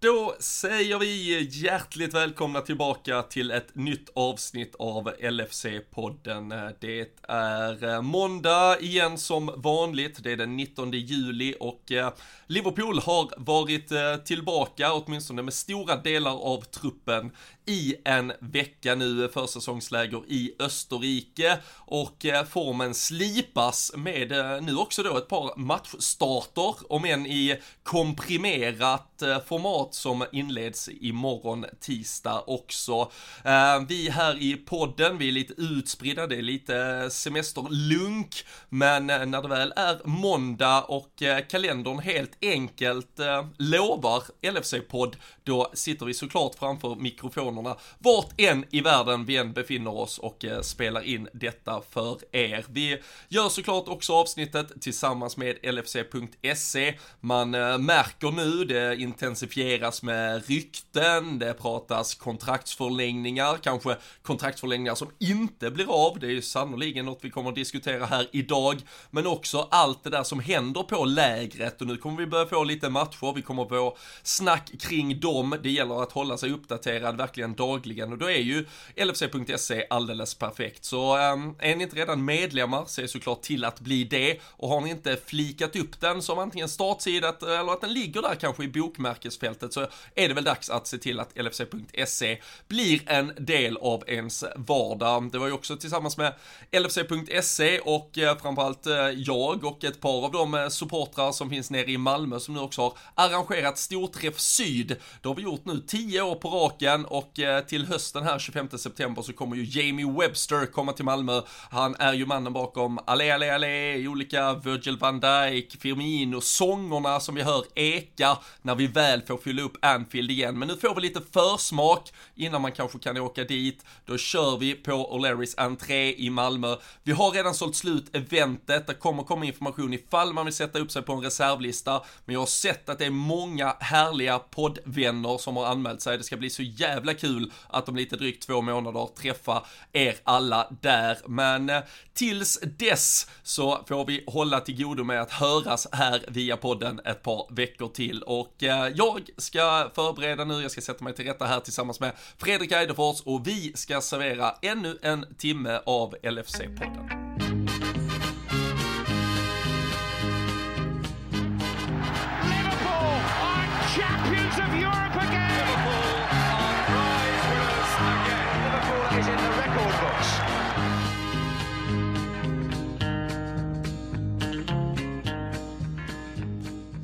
Då säger vi hjärtligt välkomna tillbaka till ett nytt avsnitt av LFC-podden. Det är eh, måndag igen som vanligt, det är den 19 juli och eh, Liverpool har varit eh, tillbaka, åtminstone med stora delar av truppen, i en vecka nu, försäsongsläger i Österrike och formen slipas med nu också då ett par matchstarter, om än i komprimerat format format som inleds imorgon tisdag också. Eh, vi här i podden, vi är lite utspridda, det är lite semesterlunk, men när det väl är måndag och eh, kalendern helt enkelt eh, lovar LFC-podd, då sitter vi såklart framför mikrofonerna vart än i världen vi än befinner oss och spelar in detta för er. Vi gör såklart också avsnittet tillsammans med LFC.se. Man märker nu, det intensifierar spekuleras med rykten, det pratas kontraktsförlängningar, kanske kontraktsförlängningar som inte blir av, det är ju sannoliken något vi kommer att diskutera här idag, men också allt det där som händer på lägret. Och nu kommer vi börja få lite matcher, vi kommer få snack kring dem, det gäller att hålla sig uppdaterad verkligen dagligen. Och då är ju LFC.se alldeles perfekt. Så ehm, är ni inte redan medlemmar, se såklart till att bli det. Och har ni inte flikat upp den som antingen startsida eller att den ligger där kanske i bokmärkesfältet nätet så är det väl dags att se till att LFC.se blir en del av ens vardag. Det var ju också tillsammans med LFC.se och eh, framförallt eh, jag och ett par av de eh, supportrar som finns nere i Malmö som nu också har arrangerat Storträff Syd. Det har vi gjort nu 10 år på raken och till hösten här 25 september så kommer ju Jamie Webster komma till Malmö. Han är ju mannen bakom Allé Allé Allé, olika Virgil van Dijk, Firmino, sångerna som vi hör eka när vi väl får fylla fylla upp Anfield igen. Men nu får vi lite försmak innan man kanske kan åka dit. Då kör vi på O'Learys entré i Malmö. Vi har redan sålt slut eventet. Det kommer komma information ifall man vill sätta upp sig på en reservlista. Men jag har sett att det är många härliga poddvänner som har anmält sig. Det ska bli så jävla kul att om lite drygt två månader träffa er alla där. Men eh, tills dess så får vi hålla till godo med att höras här via podden ett par veckor till. Och eh, jag ska förbereda nu, jag ska sätta mig till rätta här tillsammans med Fredrik Eidefors och vi ska servera ännu en timme av LFC-podden.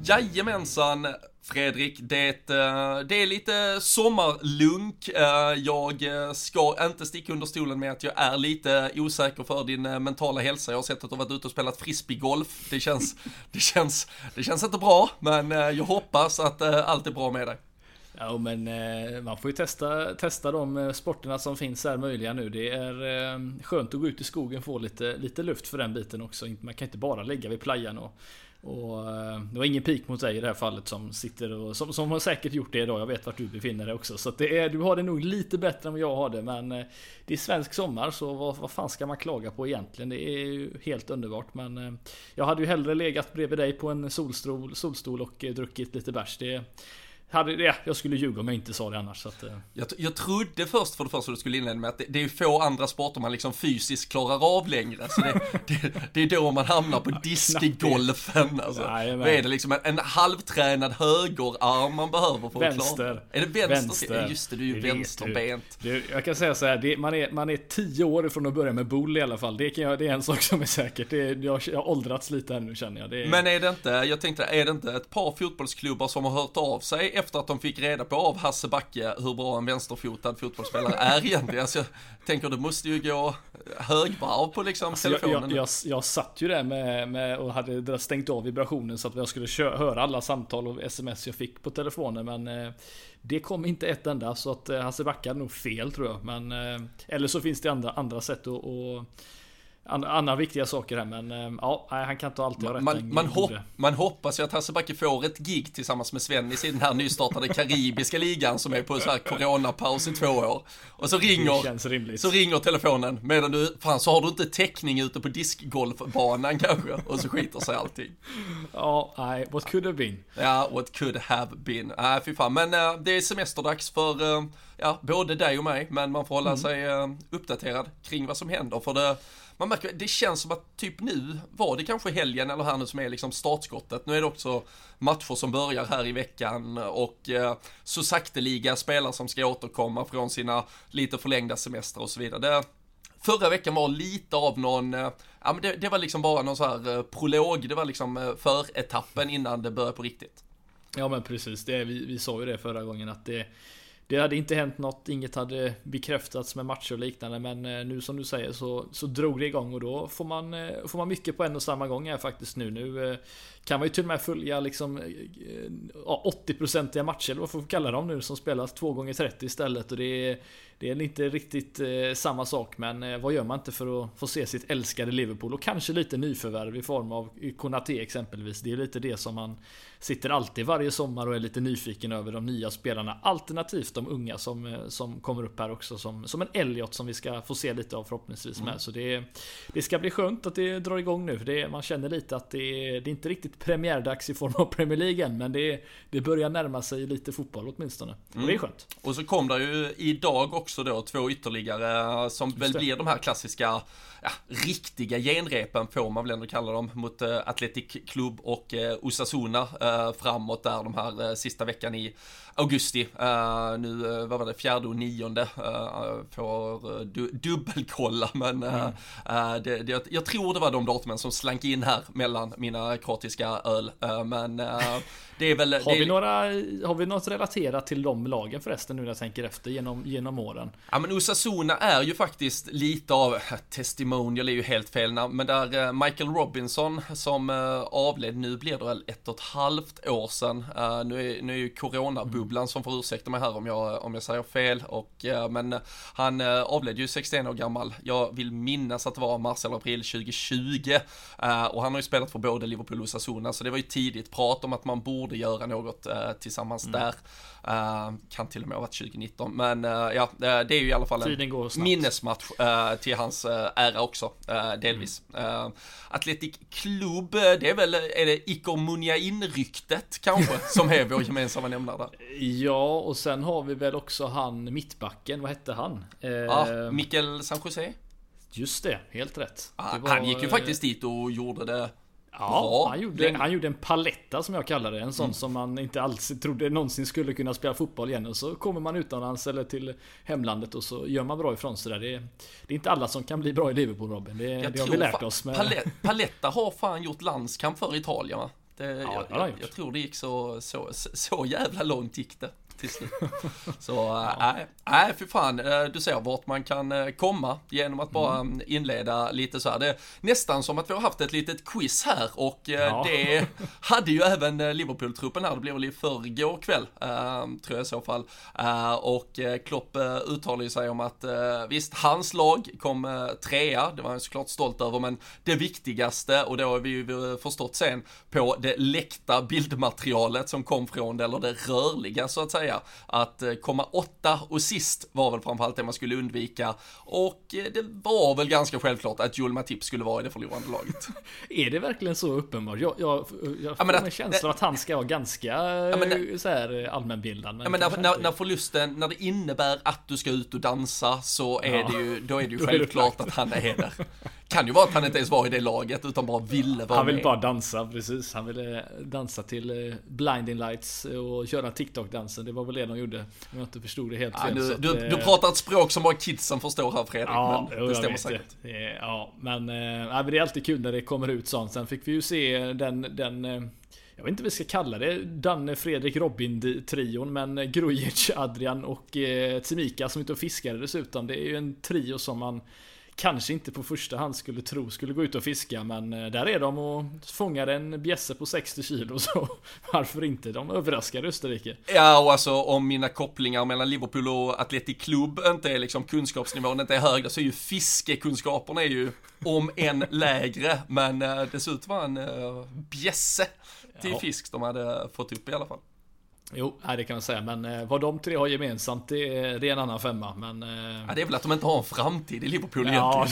Jajamensan, Fredrik, det, eh, det är lite sommarlunk. Eh, jag eh, ska inte sticka under stolen med att jag är lite osäker för din mentala hälsa. Jag har sett att du har varit ute och spelat frisbeegolf. Det känns, det känns, det känns inte bra, men jag hoppas att allt är bra med dig. Ja men man får ju testa, testa de sporterna som finns här möjliga nu. Det är skönt att gå ut i skogen och få lite, lite luft för den biten också. Man kan inte bara lägga vid playan och och eh, det var ingen pik mot dig i det här fallet som sitter och som, som har säkert gjort det idag. Jag vet vart du befinner dig också. Så det är, du har det nog lite bättre än vad jag har det. Men eh, det är svensk sommar så vad, vad fan ska man klaga på egentligen? Det är ju helt underbart. Men eh, jag hade ju hellre legat bredvid dig på en solstol, solstol och druckit lite bärs. Det, hade, ja, jag skulle ljuga om jag inte sa det annars. Så att, eh. jag, jag trodde först för det första du skulle inleda med att det, det är få andra sporter man liksom fysiskt klarar av längre. Så det, det, det är då man hamnar på diskgolfen. Alltså. Nej, Vad är det liksom en, en halvtränad högerarm man behöver för vänster. att klara? Är det vänster? vänster. Just det, du är ju vänsterbent. Du, jag kan säga så här, det, man, är, man är tio år ifrån att börja med bull i alla fall. Det, kan jag, det är en sak som är säkert. Det jag, jag har åldrats lite här nu känner jag. Är... Men är det inte, jag tänkte, är det inte ett par fotbollsklubbar som har hört av sig efter att de fick reda på av Hasse Backe hur bra en vänsterfotad fotbollsspelare är egentligen. Alltså, jag tänker det måste ju gå högvarv på liksom alltså, telefonen. Jag, jag, jag, jag, satt ju där med, med och hade stängt av vibrationen så att jag skulle köra, höra alla samtal och sms jag fick på telefonen. Men eh, det kom inte ett enda så att eh, Hasse Backe hade nog fel tror jag. Men, eh, eller så finns det andra, andra sätt att, att andra viktiga saker här men eh, ja, han kan inte alltid ha rätt. Man, man, hopp, man hoppas ju att Hasse Backe får ett gig tillsammans med Svennis i den här nystartade karibiska ligan som är på så här coronapaus i två år. Och så ringer, så ringer telefonen medan du, fan så har du inte täckning ute på diskgolfbanan kanske och så skiter sig allting. Ja, nej, what could have been. Ja, what could have been. Nej, fy fan. Men äh, det är semesterdags för äh, ja, både dig och mig, men man får hålla mm. sig äh, uppdaterad kring vad som händer. För det, man märker, det känns som att typ nu var det kanske helgen eller här nu som är liksom startskottet. Nu är det också matcher som börjar här i veckan och eh, så sakteliga spelare som ska återkomma från sina lite förlängda semestrar och så vidare. Det, förra veckan var lite av någon, eh, ja men det, det, var liksom bara någon så här eh, prolog, det var liksom eh, för-etappen innan det började på riktigt. Ja men precis, det, vi, vi sa ju det förra gången att det det hade inte hänt något, inget hade bekräftats med matcher och liknande men eh, nu som du säger så, så drog det igång och då får man, eh, får man mycket på en och samma gång här faktiskt nu. Nu eh, kan man ju till och med följa liksom ja, 80-procentiga matcher eller vad får vi kalla dem nu som spelas 2 gånger 30 istället och det är det är inte riktigt eh, samma sak men eh, vad gör man inte för att få se sitt älskade Liverpool och kanske lite nyförvärv i form av Konate exempelvis. Det är lite det som man sitter alltid varje sommar och är lite nyfiken över de nya spelarna. Alternativt de unga som, eh, som kommer upp här också som, som en Elliot som vi ska få se lite av förhoppningsvis med. Mm. Så det, det ska bli skönt att det drar igång nu. Det, man känner lite att det, det är inte riktigt premiärdags i form av Premier League än, men det, det börjar närma sig lite fotboll åtminstone. Och mm. det är skönt. Och så kom det ju idag också då två ytterligare som väl blir de här klassiska ja, riktiga genrepen får man väl ändå kalla dem mot uh, Athletic Club och uh, Osasuna uh, framåt där de här uh, sista veckan i augusti. Uh, nu, uh, vad var det, fjärde och nionde får du, dubbelkolla men mm. det, det, jag tror det var de datumen som slank in här mellan mina kroatiska öl. Eh, men eh, det är väl... Har, det vi några, har vi något relaterat till de lagen förresten nu när jag tänker efter genom, genom åren? Ja men Osasuna är ju faktiskt lite av, testimonial är ju helt fel namn, men där Michael Robinson som avled, nu blir det väl ett och ett halvt år sedan, nu är, nu är ju corona mm som får ursäkta mig här om jag, om jag säger fel. Och, eh, men han eh, avled ju 61 år gammal. Jag vill minnas att det var mars eller april 2020. Eh, och han har ju spelat för både Liverpool och Sassuna, så det var ju tidigt prat om att man borde göra något tillsammans mm. där. Uh, kan till och med ha varit 2019, men uh, ja, det är ju i alla fall en minnesmatch till hans ära också, delvis. Mm. Atletic Club, det är väl, är det Iker Munyain-ryktet kanske, som är vår gemensamma nämnare där? Ja, och sen har vi väl också han mittbacken, vad hette han? Ja, Mikael San Jose. Just det, helt rätt. Ah, var, han gick ju faktiskt dit och gjorde det Ja, han gjorde, han gjorde en paletta som jag kallar det. En sån mm. som man inte alls trodde någonsin skulle kunna spela fotboll igen. Och så kommer man utomlands eller till hemlandet och så gör man bra ifrån sig där. Det är, det är inte alla som kan bli bra i Liverpool Robin. Det, det har vi lärt oss. Med... Paletta har fan gjort landskamp för Italien va? Det, ja, jag, jag, jag, tror det gick så, så, så jävla långt gick det till slut. Så nej, ja. äh, för fan, eh, du ser vart man kan eh, komma genom att bara mm. inleda lite så här. Det är nästan som att vi har haft ett litet quiz här och ja. det hade ju även Liverpool-truppen här, det blev väl i förrgår kväll, tror jag i så fall. Och Klopp uttalar sig om att visst, hans lag kom trea, det var han såklart stolt över, men det viktigaste, och det har vi ju förstått sen, på det läckta bildmaterialet som kom från det, eller det rörliga så att säga, säga. Att eh, komma åtta och sist var väl framförallt det man skulle undvika. Och eh, det var väl ganska självklart att Joel Matip skulle vara i det förlorande laget. är det verkligen så uppenbart? Jag, jag, jag får ja, en känsla att han ska vara ganska ja, men, så här allmänbildad. Ja, men när, när, när förlusten, när det innebär att du ska ut och dansa så är ja. det ju, då är det ju självklart att han är där. Kan ju vara att han inte ens var i det laget utan bara ville vara Han ville bara dansa, precis. Han ville dansa till eh, Blinding Lights och köra TikTok-dansen. Det var väl det de gjorde. Om jag inte förstod det helt ja, fel. Nu, du, att, du pratar ett språk som bara kidsen förstår här Fredrik. Ja, men det stämmer säkert. Det. Ja, men, äh, det är alltid kul när det kommer ut sånt. Sen fick vi ju se den, den jag vet inte vad vi ska kalla det, Danne, Fredrik, Robin-trion, men Grujic, Adrian och eh, Timika som ute och fiskar dessutom. Det är ju en trio som man kanske inte på första hand skulle tro skulle gå ut och fiska. Men eh, där är de och fångar en bjässe på 60 kilo. Så varför inte? De överraskar Österrike. Ja, och alltså om mina kopplingar mellan Liverpool och Atletic Club inte är liksom kunskapsnivån inte är högre så är ju fiskekunskaperna är ju om än lägre. Men ut att vara en uh, bjässe till ja. fisk de hade fått upp i alla fall. Jo, det kan man säga. Men eh, vad de tre har gemensamt, det är, det är en annan femma. Men, eh... ja, det är väl att de inte har en framtid i Liverpool ja,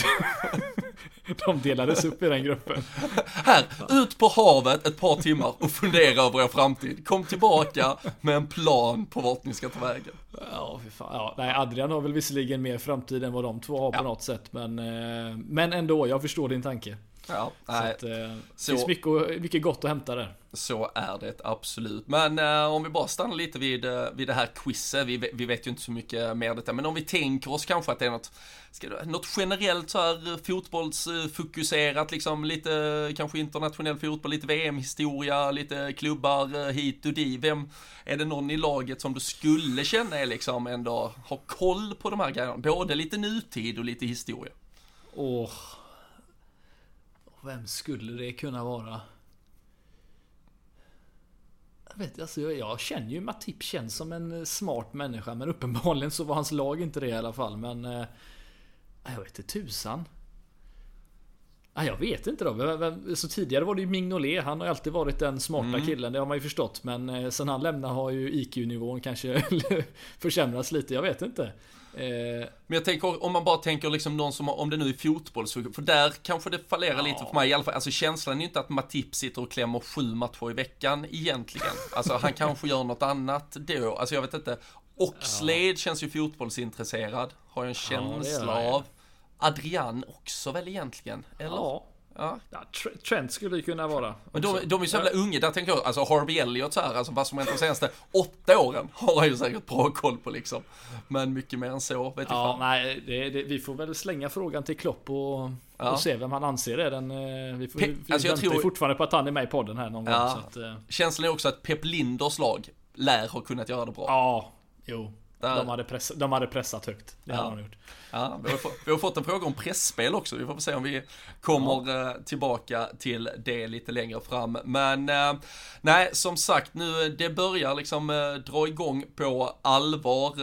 De delades upp i den gruppen. Här, ut på havet ett par timmar och fundera över er framtid. Kom tillbaka med en plan på vart ni ska ta vägen. Ja, fy fan. Ja, nej, Adrian har väl visserligen mer framtid än vad de två har på ja. något sätt. Men, eh, men ändå, jag förstår din tanke. Ja, så nej. Att, eh, så, finns mycket, mycket gott att hämta där. Så är det absolut. Men eh, om vi bara stannar lite vid, eh, vid det här quizet. Vi, vi vet ju inte så mycket mer detta, men om vi tänker oss kanske att det är något, ska det, något generellt så här fotbollsfokuserat, liksom lite kanske internationell fotboll, lite VM-historia, lite klubbar eh, hit och dit. Vem, är det någon i laget som du skulle känna är liksom ändå har koll på de här grejerna? Både lite nutid och lite historia. Åh. Vem skulle det kunna vara? Jag vet alltså, jag känner ju Matip känns som en eh, smart människa men uppenbarligen så var hans lag inte det i alla fall men... Eh, jag vet inte tusan. jag vet inte då. Så tidigare var det ju Mignolet. Han har alltid varit den smarta mm. killen. Det har man ju förstått. Men eh, sen han lämnade har ju IQ-nivån kanske försämrats lite. Jag vet inte. Eh, men jag tänker, om man bara tänker liksom någon som, om det nu är fotboll, så, för där kanske det fallerar ja. lite för mig i alla fall. Alltså känslan är ju inte att Matip sitter och klämmer sju matcher i veckan egentligen. Alltså han kanske gör något annat då, alltså jag vet inte. Oxlade ja. känns ju fotbollsintresserad, har jag en känsla ja, av. Adrian också väl egentligen, eller? Ja. Ja. ja Trent skulle det kunna vara. Men de, de är så jävla unga, där tänker jag, alltså Harvey Elliot så här, alltså vad som hänt de senaste åtta åren har han ju säkert bra koll på liksom. Men mycket mer än så, vet Ja, fan. nej, det, det, vi får väl slänga frågan till Klopp och, ja. och se vem han anser är den. Eh, vi, får, Pe vi alltså, väntar tror... fortfarande på att han är med i podden här någon gång. Att, uh... Känslan är också att Pep Linders lag lär ha kunnat göra det bra. Ja, jo. De hade, press, de hade pressat högt. Det ja. hade de gjort. Ja, vi har, fått, vi har fått en fråga om pressspel också. Vi får se om vi kommer ja. Eh, tillbaka till det lite längre fram. Men eh, nej, som sagt, nu det börjar liksom eh, dra igång på allvar.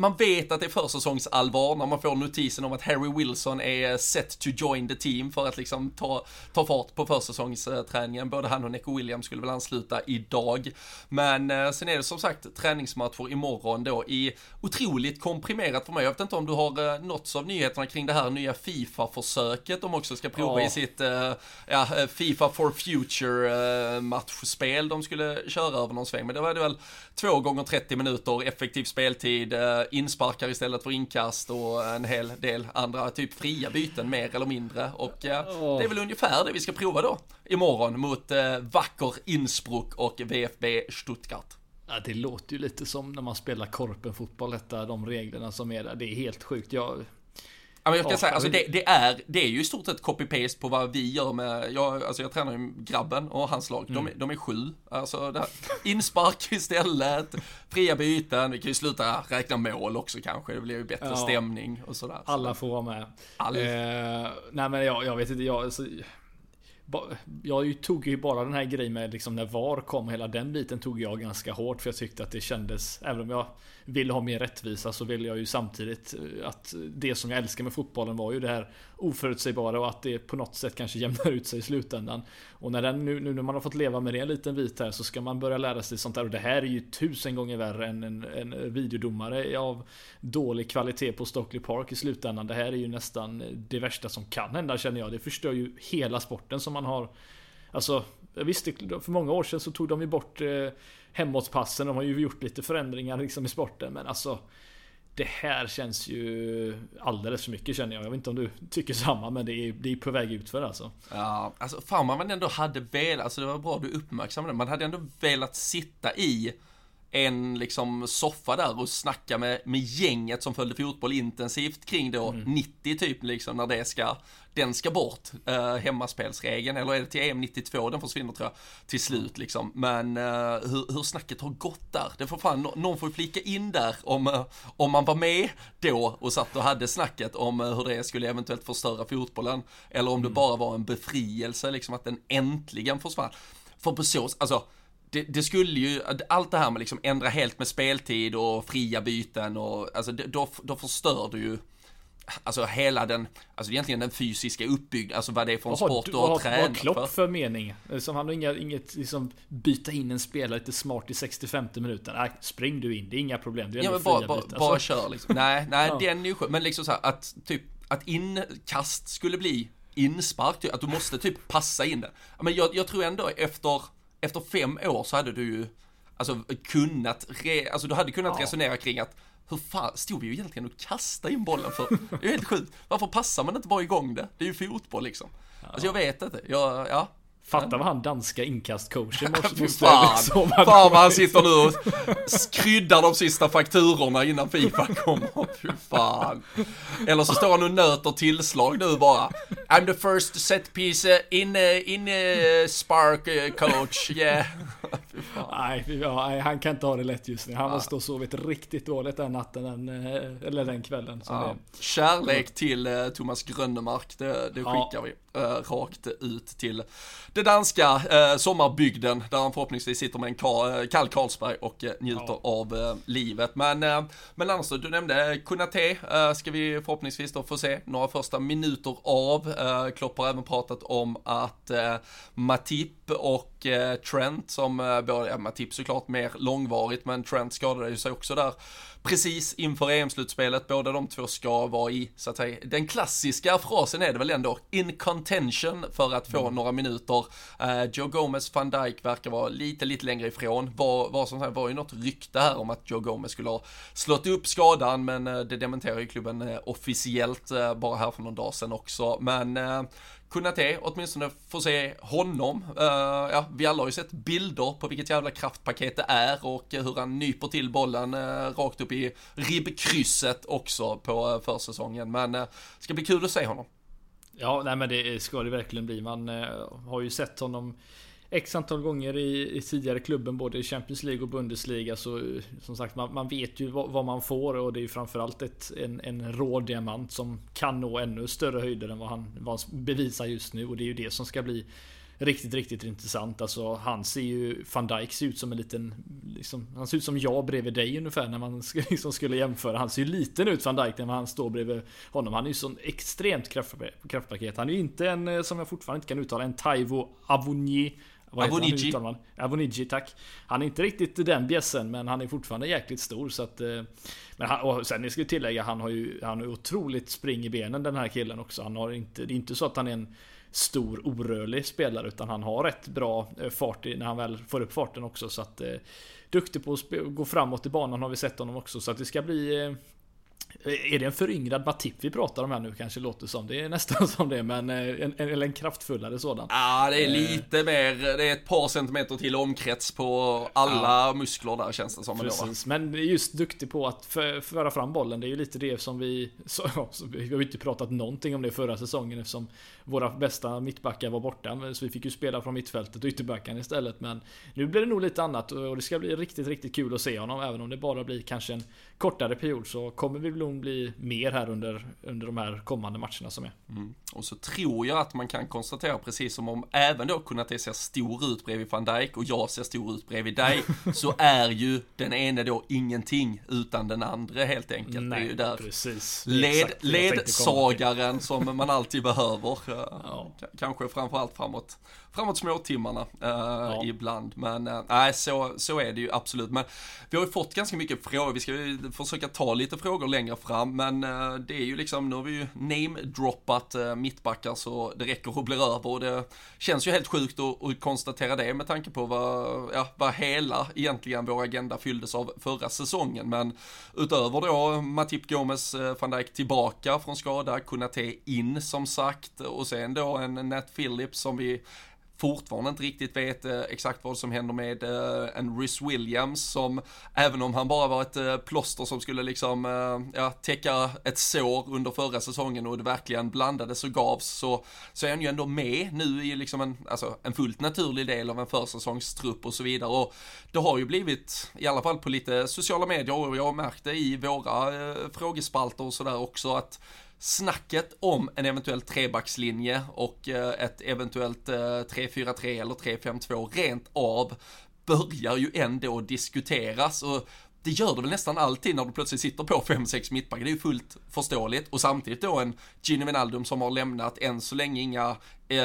Man vet att det är försäsongsallvar när man får notisen om att Harry Wilson är set to join the team för att liksom ta, ta fart på försäsongsträningen. Både han och Neco Williams skulle väl ansluta idag. Men sen är det som sagt träningsmatcher imorgon då i otroligt komprimerat för mig. Jag vet inte om du har eh, nåtts av nyheterna kring det här nya Fifa-försöket de också ska prova ja. i sitt eh, ja, eh, Fifa for Future matchspel de skulle köra över någon sväng. Men det var det väl två gånger 30 minuter effektiv speltid, insparkar istället för inkast och en hel del andra typ fria byten mer eller mindre. Och oh. det är väl ungefär det vi ska prova då imorgon mot Wacker Innsbruck och VFB Stuttgart. Ja, det låter ju lite som när man spelar korpenfotboll, detta, de reglerna som är där. Det är helt sjukt. Jag, Ja, men jag ska säga, alltså det, det, är, det är ju i stort sett copy-paste på vad vi gör med, jag, alltså jag tränar ju grabben och hans lag, mm. de, de är sju. Alltså det här, inspark istället, fria byten, vi kan ju sluta räkna mål också kanske, det blir ju bättre ja. stämning och sådär. Alla får vara med. Eh, nej men jag, jag vet inte, jag, alltså, jag tog ju bara den här grejen med liksom när VAR kom, hela den biten tog jag ganska hårt för jag tyckte att det kändes, även om jag vill ha mer rättvisa så vill jag ju samtidigt eh, att det som jag älskar med fotbollen var ju det här oförutsägbara och att det på något sätt kanske jämnar ut sig i slutändan. Och när den, nu, nu när man har fått leva med det en liten bit här så ska man börja lära sig sånt där och det här är ju tusen gånger värre än en, en videodomare av dålig kvalitet på Stockley Park i slutändan. Det här är ju nästan det värsta som kan hända känner jag. Det förstör ju hela sporten som man har Alltså, visst, för många år sedan så tog de ju bort eh, hemåtpassen. De har ju gjort lite förändringar liksom i sporten. Men alltså det här känns ju alldeles för mycket känner jag. Jag vet inte om du tycker samma men det är, det är på väg ut för alltså. Ja, alltså fan man ändå hade velat, alltså det var bra du uppmärksammade det. Man hade ändå velat sitta i en liksom soffa där och snacka med, med gänget som följde fotboll intensivt kring då mm. 90 typ liksom när det ska, den ska bort, eh, hemmaspelsregeln, eller är det till EM 92 den försvinner tror jag, till slut liksom. Men eh, hur, hur snacket har gått där, det får fan, någon får flika in där om, eh, om man var med då och satt och hade snacket om eh, hur det skulle eventuellt förstöra fotbollen, eller om det mm. bara var en befrielse liksom att den äntligen försvann. För på så, alltså det, det, skulle ju, allt det här med liksom ändra helt med speltid och fria byten och alltså då, då förstör du ju Alltså hela den, alltså egentligen den fysiska uppbyggnaden, alltså vad det är för en sport du har tränat för. Vad Klopp för, mening? Som han har inga, inget liksom byta in en spelare lite smart i 60-50 minuter. Nej, spring du in, det är inga problem. Det är ja men bara, bara, bara alltså. kör liksom. Nej, nej ja. den är ju Men liksom så här, att typ, att inkast skulle bli inspark, att du måste typ passa in den. Men jag, jag tror ändå efter efter fem år så hade du ju alltså kunnat, re, alltså du hade kunnat ja. resonera kring att hur fan, stod vi ju egentligen och kastade in bollen för? Det är helt sjukt. Varför passar man inte bara igång det? Det är ju fotboll liksom. Ja. Alltså jag vet inte, jag, ja. Fatta vad han danska inkastcoachen måste, fan, fan vad han sitter nu och kryddar de sista fakturorna innan Fifa kommer. Fy fan. Eller så står han och nöter tillslag nu bara. I'm the first set piece in, in uh, spark coach, yeah. nej, ja, han kan inte ha det lätt just nu. Han måste ha sovit riktigt dåligt den natten, den, eh, eller den kvällen. Ja. Kärlek till uh, Thomas Grönnemark, det, det skickar ja. vi uh, rakt ut till det danska uh, sommarbygden där han förhoppningsvis sitter med en ka, kall Carlsberg och njuter ja. av livet. Men, men annars, du nämnde Kunate, ska vi förhoppningsvis då få se några första minuter av. Klopp har även pratat om att Matip och Trent som både, ja, Matip såklart mer långvarigt, men Trent skadade ju sig också där precis inför EM-slutspelet. Båda de två ska vara i, så att säga, den klassiska frasen är det väl ändå, in contention för att få mm. några minuter. Uh, Joe Gomez, van Dijk verkar vara lite, lite längre ifrån. Var, var, som sagt, var ju något rykte här om att Joe Gomez skulle ha slått upp skadan, men uh, det dementerar ju klubben uh, officiellt bara här för någon dag sedan också. Men Kunate åtminstone få se honom. Uh, ja, vi alla har ju sett bilder på vilket jävla kraftpaket det är och hur han nyper till bollen uh, rakt upp i ribbkrysset också på uh, försäsongen. Men det ska bli kul att se honom. Ja, nej men det ska det verkligen bli. Man har ju sett honom X antal gånger i, i tidigare klubben både i Champions League och Bundesliga så eh, som sagt man, man vet ju vad, vad, man får och det är ju framförallt ett, en, en rå diamant som kan nå ännu större höjder än vad han, vad han bevisar just nu och det är ju det som ska bli riktigt, riktigt intressant. Alltså han ser ju, van Dijk ser ut som en liten, liksom, han ser ut som jag bredvid dig ungefär när man liksom skulle jämföra. Han ser ju liten ut van Dijk när han står bredvid honom. Han är ju sån extremt kraftpaket. Han är ju inte en, eh, som jag fortfarande inte kan uttala, en Taivo Avonji Avonigi. Avonigi, tack. Han är inte riktigt den bjässen, men han är fortfarande jäkligt stor. Så att, eh, men han, och sen jag ska tillägga, han har ju han har otroligt spring i benen den här killen också. Han har inte, det är inte så att han är en stor orörlig spelare, utan han har rätt bra eh, fart när han väl får upp farten också. Så att, eh, duktig på att gå framåt i banan har vi sett honom också. Så att det ska bli är det en föryngrad Matip vi pratar om här nu kanske låter som? Det är nästan som det, men eh, en, en, en kraftfullare sådan. Ja, det är eh. lite mer, det är ett par centimeter till omkrets på alla ja. muskler där känns det som. Precis, men just duktig på att föra fram bollen. Det är ju lite det som vi, så, vi har inte pratat någonting om det förra säsongen eftersom våra bästa mittbackar var borta. Så vi fick ju spela från mittfältet och ytterbackarna istället. Men nu blir det nog lite annat och det ska bli riktigt, riktigt kul att se honom. Även om det bara blir kanske en kortare period så kommer vi nog bli mer här under, under de här kommande matcherna som är. Mm. Och så tror jag att man kan konstatera precis som om även då Kunate ser stor ut bredvid van Dijk och jag ser stor ut bredvid dig så är ju den ene då ingenting utan den andra helt enkelt. Nej, det är ju där precis. Led, ledsagaren som man alltid behöver. Ja. Kanske framförallt framåt framåt småtimmarna eh, ja. ibland. Men eh, nej, så, så är det ju absolut. Men vi har ju fått ganska mycket frågor. Vi ska ju försöka ta lite frågor längre fram. Men eh, det är ju liksom, nu har vi ju namedroppat eh, mittbackar så det räcker och blir över. Och det känns ju helt sjukt att, att konstatera det med tanke på vad, ja, vad hela egentligen vår agenda fylldes av förra säsongen. Men utöver då Matip Gomes, eh, van Dijk tillbaka från skada, Kunate in som sagt och sen då en Nat Phillips som vi fortfarande inte riktigt vet eh, exakt vad som händer med eh, en Rhys Williams som, även om han bara var ett eh, plåster som skulle liksom, ja, täcka ett sår under förra säsongen och det verkligen blandades och gavs, så, så är han ju ändå med nu i liksom en, alltså en fullt naturlig del av en försäsongstrupp och så vidare. Och det har ju blivit, i alla fall på lite sociala medier, och jag har märkt det i våra eh, frågespalter och sådär också, att snacket om en eventuell trebackslinje och eh, ett eventuellt eh, 3-4-3 eller 3-5-2 rent av börjar ju ändå diskuteras och det gör det väl nästan alltid när du plötsligt sitter på 5-6 mittbackar, det är ju fullt förståeligt. Och samtidigt då en Gino Wijnaldum som har lämnat än så länge inga eh,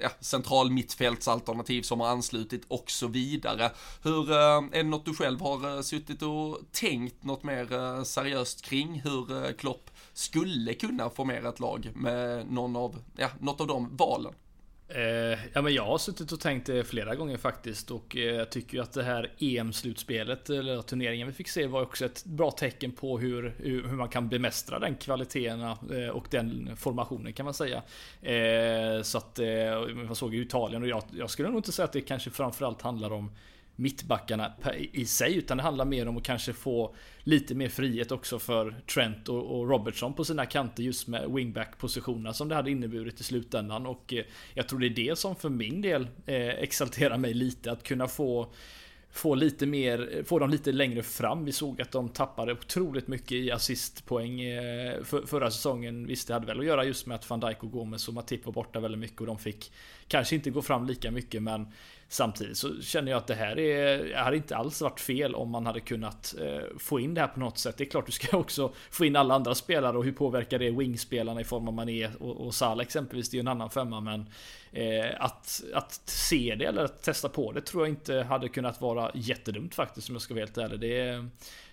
ja, central mittfältsalternativ som har anslutit och så vidare. Hur, eh, är det något du själv har eh, suttit och tänkt något mer eh, seriöst kring? Hur eh, Klopp skulle kunna formera ett lag med någon av, ja, något av de valen? Eh, ja, men jag har suttit och tänkt det flera gånger faktiskt och eh, tycker ju att det här EM-slutspelet, eller turneringen vi fick se, var också ett bra tecken på hur, hur, man kan bemästra den kvaliteten eh, och den formationen kan man säga. Eh, så att, eh, man såg ju Italien och jag, jag skulle nog inte säga att det kanske framförallt handlar om mittbackarna i sig utan det handlar mer om att kanske få lite mer frihet också för Trent och, Robertson på sina kanter just med wingback positionerna som det hade inneburit i slutändan och eh, jag tror det är det som för min del eh, exalterar mig lite att kunna få få lite mer, få dem lite längre fram. Vi såg att de tappade otroligt mycket i assistpoäng eh, för, förra säsongen. Visst, det hade väl att göra just med att van Dijk och Gomes och Matip var borta väldigt mycket och de fick kanske inte gå fram lika mycket, men Samtidigt så känner jag att det här är, hade inte alls varit fel om man hade kunnat eh, få in det här på något sätt. Det är klart du ska också få in alla andra spelare och hur påverkar det wingspelarna i form av Mané och, och Salah exempelvis. Det är ju en annan femma men eh, att, att se det eller att testa på det tror jag inte hade kunnat vara jättedumt faktiskt om jag ska vara helt ärlig. Det,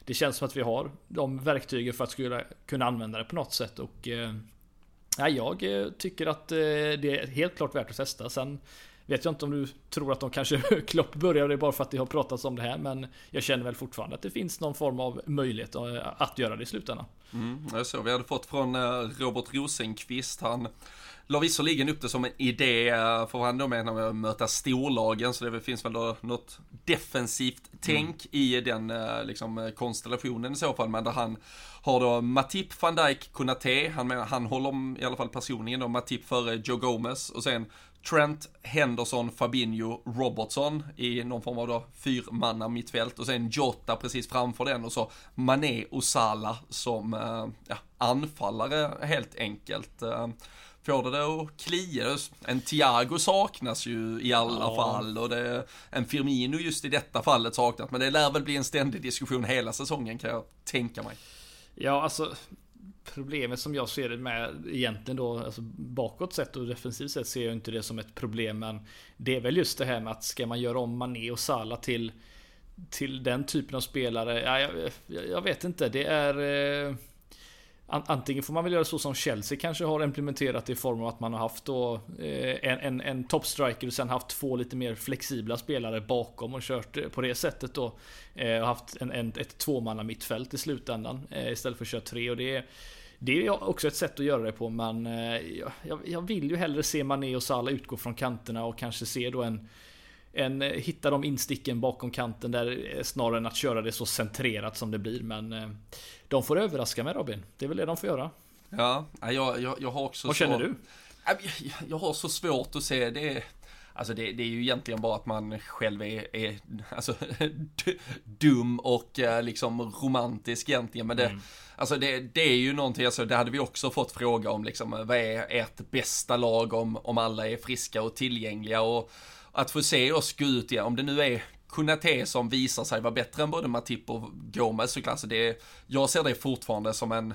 det känns som att vi har de verktygen för att skulle kunna använda det på något sätt och eh, jag eh, tycker att eh, det är helt klart värt att testa. Sen Vet jag inte om du tror att de kanske Klopp började bara för att det har pratats om det här men jag känner väl fortfarande att det finns någon form av möjlighet eh, att göra det i slutändan. Mm, jag såg vi hade fått från eh, Robert Rosenqvist. Han la visserligen upp det som en idé eh, för vad han då menar med att möta storlagen så det finns väl då något defensivt tänk mm. i den liksom konstellationen i så fall. Men där han har då Matip van Dijk Konate, han, menar, han håller i alla fall personligen då Matip före Joe Gomez. Och sen Trent, Henderson, Fabinho, Robertson i någon form av då fyrmanna mittfält. Och sen Jota precis framför den. Och så Mané och Salah som ja, anfallare helt enkelt. Får det då att klia. En Thiago saknas ju i alla ja. fall och det, en Firmino just i detta fallet saknas. Men det lär väl bli en ständig diskussion hela säsongen kan jag tänka mig. Ja, alltså problemet som jag ser det med egentligen då, alltså bakåt sett och defensivt sett ser jag inte det som ett problem. Men det är väl just det här med att ska man göra om Mané och Salah till till den typen av spelare. Ja, jag, jag vet inte. Det är eh, Antingen får man väl göra så som Chelsea kanske har implementerat i form av att man har haft då eh, en, en, en topstriker och sen haft två lite mer flexibla spelare bakom och kört eh, på det sättet då. Eh, och haft en, en, ett tvåmanna mittfält i slutändan istället för att köra tre och det är det är också ett sätt att göra det på men jag, jag vill ju hellre se Mané och Salah utgå från kanterna och kanske se då en en, hitta de insticken bakom kanten där snarare än att köra det så centrerat som det blir. Men de får överraska mig Robin. Det är väl det de får göra. Ja, jag, jag, jag har också Vad känner du? Jag, har så svårt att se det. Alltså det, det, är ju egentligen bara att man själv är, är alltså, dum och eh, liksom romantisk egentligen. Men det, mm. alltså det, det är ju någonting, alltså det hade vi också fått fråga om liksom, vad är ert bästa lag om, om alla är friska och tillgängliga och att få se oss gå ut ja, om det nu är Kunate som visar sig vara bättre än både Matip och Gomez såklart. Alltså det, jag ser det fortfarande som en,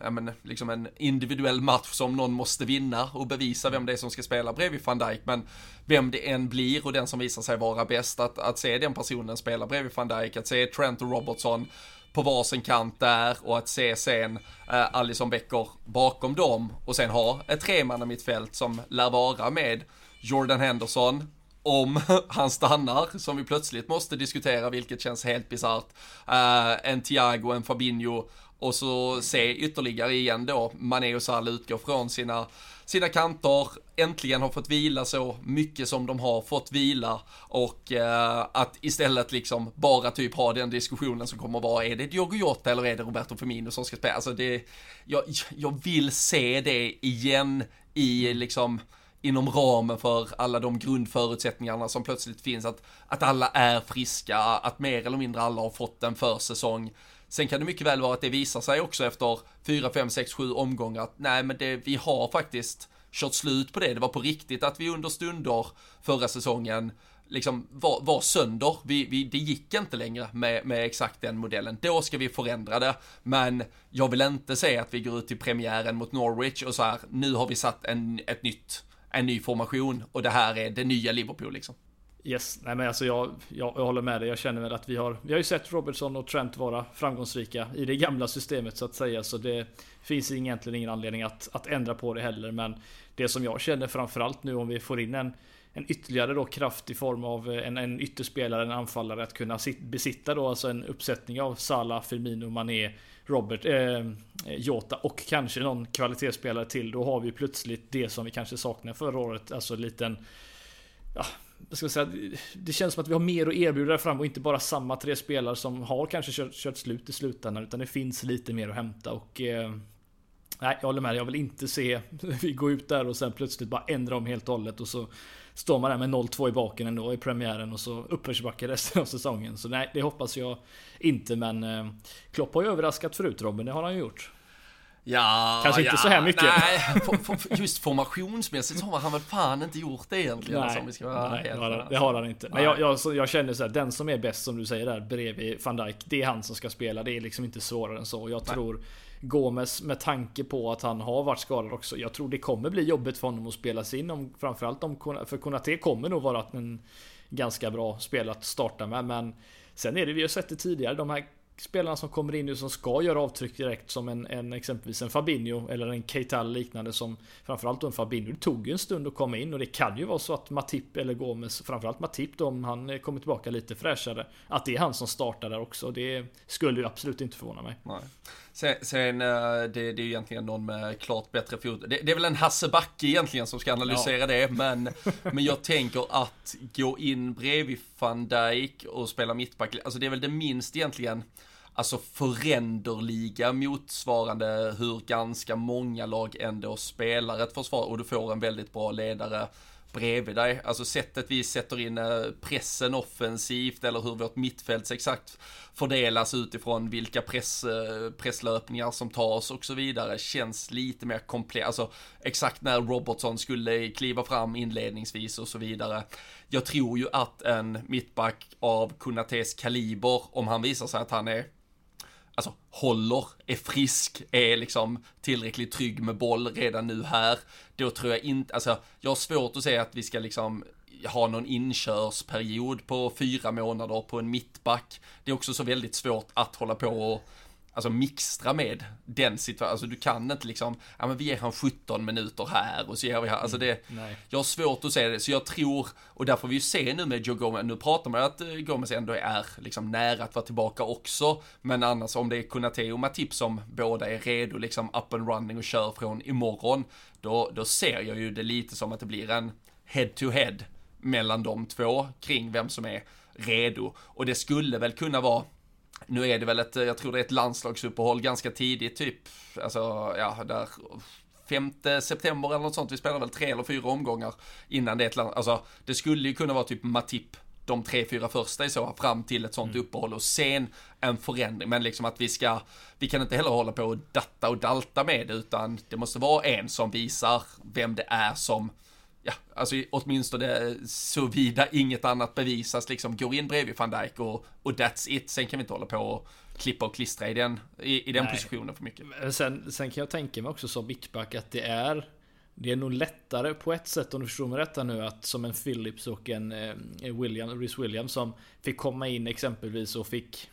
ja, men, liksom en individuell match som någon måste vinna och bevisa vem det är som ska spela bredvid van Dijk. Men vem det än blir och den som visar sig vara bäst, att, att se den personen spela bredvid van Dijk, att se Trent och Robertson på varsin kant där och att se sen eh, Alison Becker bakom dem och sen ha ett tremannamittfält som lär vara med Jordan Henderson, om han stannar, som vi plötsligt måste diskutera, vilket känns helt bisarrt. Uh, en Thiago, en Fabinho och så se ytterligare igen då Mané och Salah utgår från sina sina kanter, äntligen har fått vila så mycket som de har fått vila och eh, att istället liksom bara typ ha den diskussionen som kommer vara, är det Diogo Jota eller är det Roberto Firmino som ska spela? Alltså det, jag, jag vill se det igen i liksom inom ramen för alla de grundförutsättningarna som plötsligt finns, att, att alla är friska, att mer eller mindre alla har fått en försäsong. Sen kan det mycket väl vara att det visar sig också efter 4, 5, 6, 7 omgångar att nej men det, vi har faktiskt kört slut på det. Det var på riktigt att vi under stunder förra säsongen liksom var, var sönder. Vi, vi, det gick inte längre med, med exakt den modellen. Då ska vi förändra det. Men jag vill inte säga att vi går ut till premiären mot Norwich och så här, nu har vi satt en, ett nytt, en ny formation och det här är det nya Liverpool liksom. Yes, nej men alltså jag, jag, jag, håller med dig. Jag känner väl att vi har, vi har ju sett Robertson och Trent vara framgångsrika i det gamla systemet så att säga. Så det finns egentligen ingen anledning att, att ändra på det heller. Men det som jag känner framförallt nu om vi får in en, en ytterligare då kraft i form av eh, en, en ytterspelare, en anfallare att kunna sit, besitta då alltså en uppsättning av Salah, Firmino, Mané, Robert, eh, eh, Jota och kanske någon kvalitetsspelare till. Då har vi plötsligt det som vi kanske saknade förra året. Alltså en liten ja, ska säga, det känns som att vi har mer att erbjuda där fram och inte bara samma tre spelare som har kanske kört, kört slut i slutändan. Utan det finns lite mer att hämta och... Eh, nej, jag håller med. Jag vill inte se vi gå ut där och sen plötsligt bara ändra om helt och hållet och så står man där med 0-2 i baken ändå i premiären och så uppförsbacke resten av säsongen. Så nej, det hoppas jag inte. Men eh, Klopp har ju överraskat förut Robin, det har han ju gjort. Ja, Kanske inte ja, så här mycket. Nej, just formationsmässigt har han väl fan inte gjort det egentligen. Nej, alltså, vi ska vara nej det, har, alltså. det har han inte. Men jag, jag, jag känner så här, den som är bäst som du säger där bredvid van Dijk, det är han som ska spela. Det är liksom inte svårare än så. Jag nej. tror Gomes med tanke på att han har varit skadad också. Jag tror det kommer bli jobbigt för honom att spela sig in. Om, framförallt om för Konate kommer nog vara en ganska bra spel att starta med. Men sen är det, vi har sett det tidigare, de här spelarna som kommer in nu som ska göra avtryck direkt som en, en exempelvis en Fabinho eller en Keita liknande som framförallt då en Fabinho. Det tog ju en stund att komma in och det kan ju vara så att Matip eller Gomes, framförallt Matip då om han kommer tillbaka lite fräschare, att det är han som startar där också. Det skulle ju absolut inte förvåna mig. Nej. Sen, sen eh, det, det är ju egentligen någon med klart bättre fot. Det, det är väl en Hasse Backe egentligen som ska analysera ja. det, men, men jag tänker att gå in bredvid van Dijk och spela mittback, alltså det är väl det minst egentligen alltså föränderliga motsvarande hur ganska många lag ändå spelar ett försvar och du får en väldigt bra ledare bredvid dig. Alltså sättet vi sätter in eh, pressen offensivt eller hur vårt mittfält exakt fördelas utifrån vilka press, eh, presslöpningar som tas och så vidare känns lite mer komplett. Alltså exakt när Robertson skulle kliva fram inledningsvis och så vidare. Jag tror ju att en mittback av Kunates kaliber, om han visar sig att han är alltså håller, är frisk, är liksom tillräckligt trygg med boll redan nu här, då tror jag inte, alltså jag har svårt att säga att vi ska liksom ha någon inkörsperiod på fyra månader på en mittback. Det är också så väldigt svårt att hålla på och alltså mixtra med den situationen. Alltså du kan inte liksom, ja men vi ger han 17 minuter här och så ger vi här. Alltså det, mm, jag har svårt att se det. Så jag tror, och där får vi ju se nu med Joe Gomez, nu pratar man att eh, Gomez ändå är liksom nära att vara tillbaka också. Men annars om det är Kunate och Matip som båda är redo liksom up and running och kör från imorgon, då, då ser jag ju det lite som att det blir en head to head mellan de två kring vem som är redo. Och det skulle väl kunna vara nu är det väl ett, jag tror det är ett landslagsuppehåll ganska tidigt, typ, alltså, ja, där 5 september eller något sånt. Vi spelar väl tre eller fyra omgångar innan det är ett land, alltså det skulle ju kunna vara typ Matip de tre, fyra första i så fram till ett sånt mm. uppehåll och sen en förändring. Men liksom att vi ska, vi kan inte heller hålla på och datta och dalta med det utan det måste vara en som visar vem det är som ja, alltså åtminstone såvida inget annat bevisas, liksom går in bredvid van Dijk och, och that's it. Sen kan vi inte hålla på och klippa och klistra i den, i, i den positionen för mycket. Sen, sen kan jag tänka mig också som mittback att det är det är nog lättare på ett sätt om du förstår mig rätt nu att som en Phillips och en eh, William, Rhys Williams som fick komma in exempelvis och fick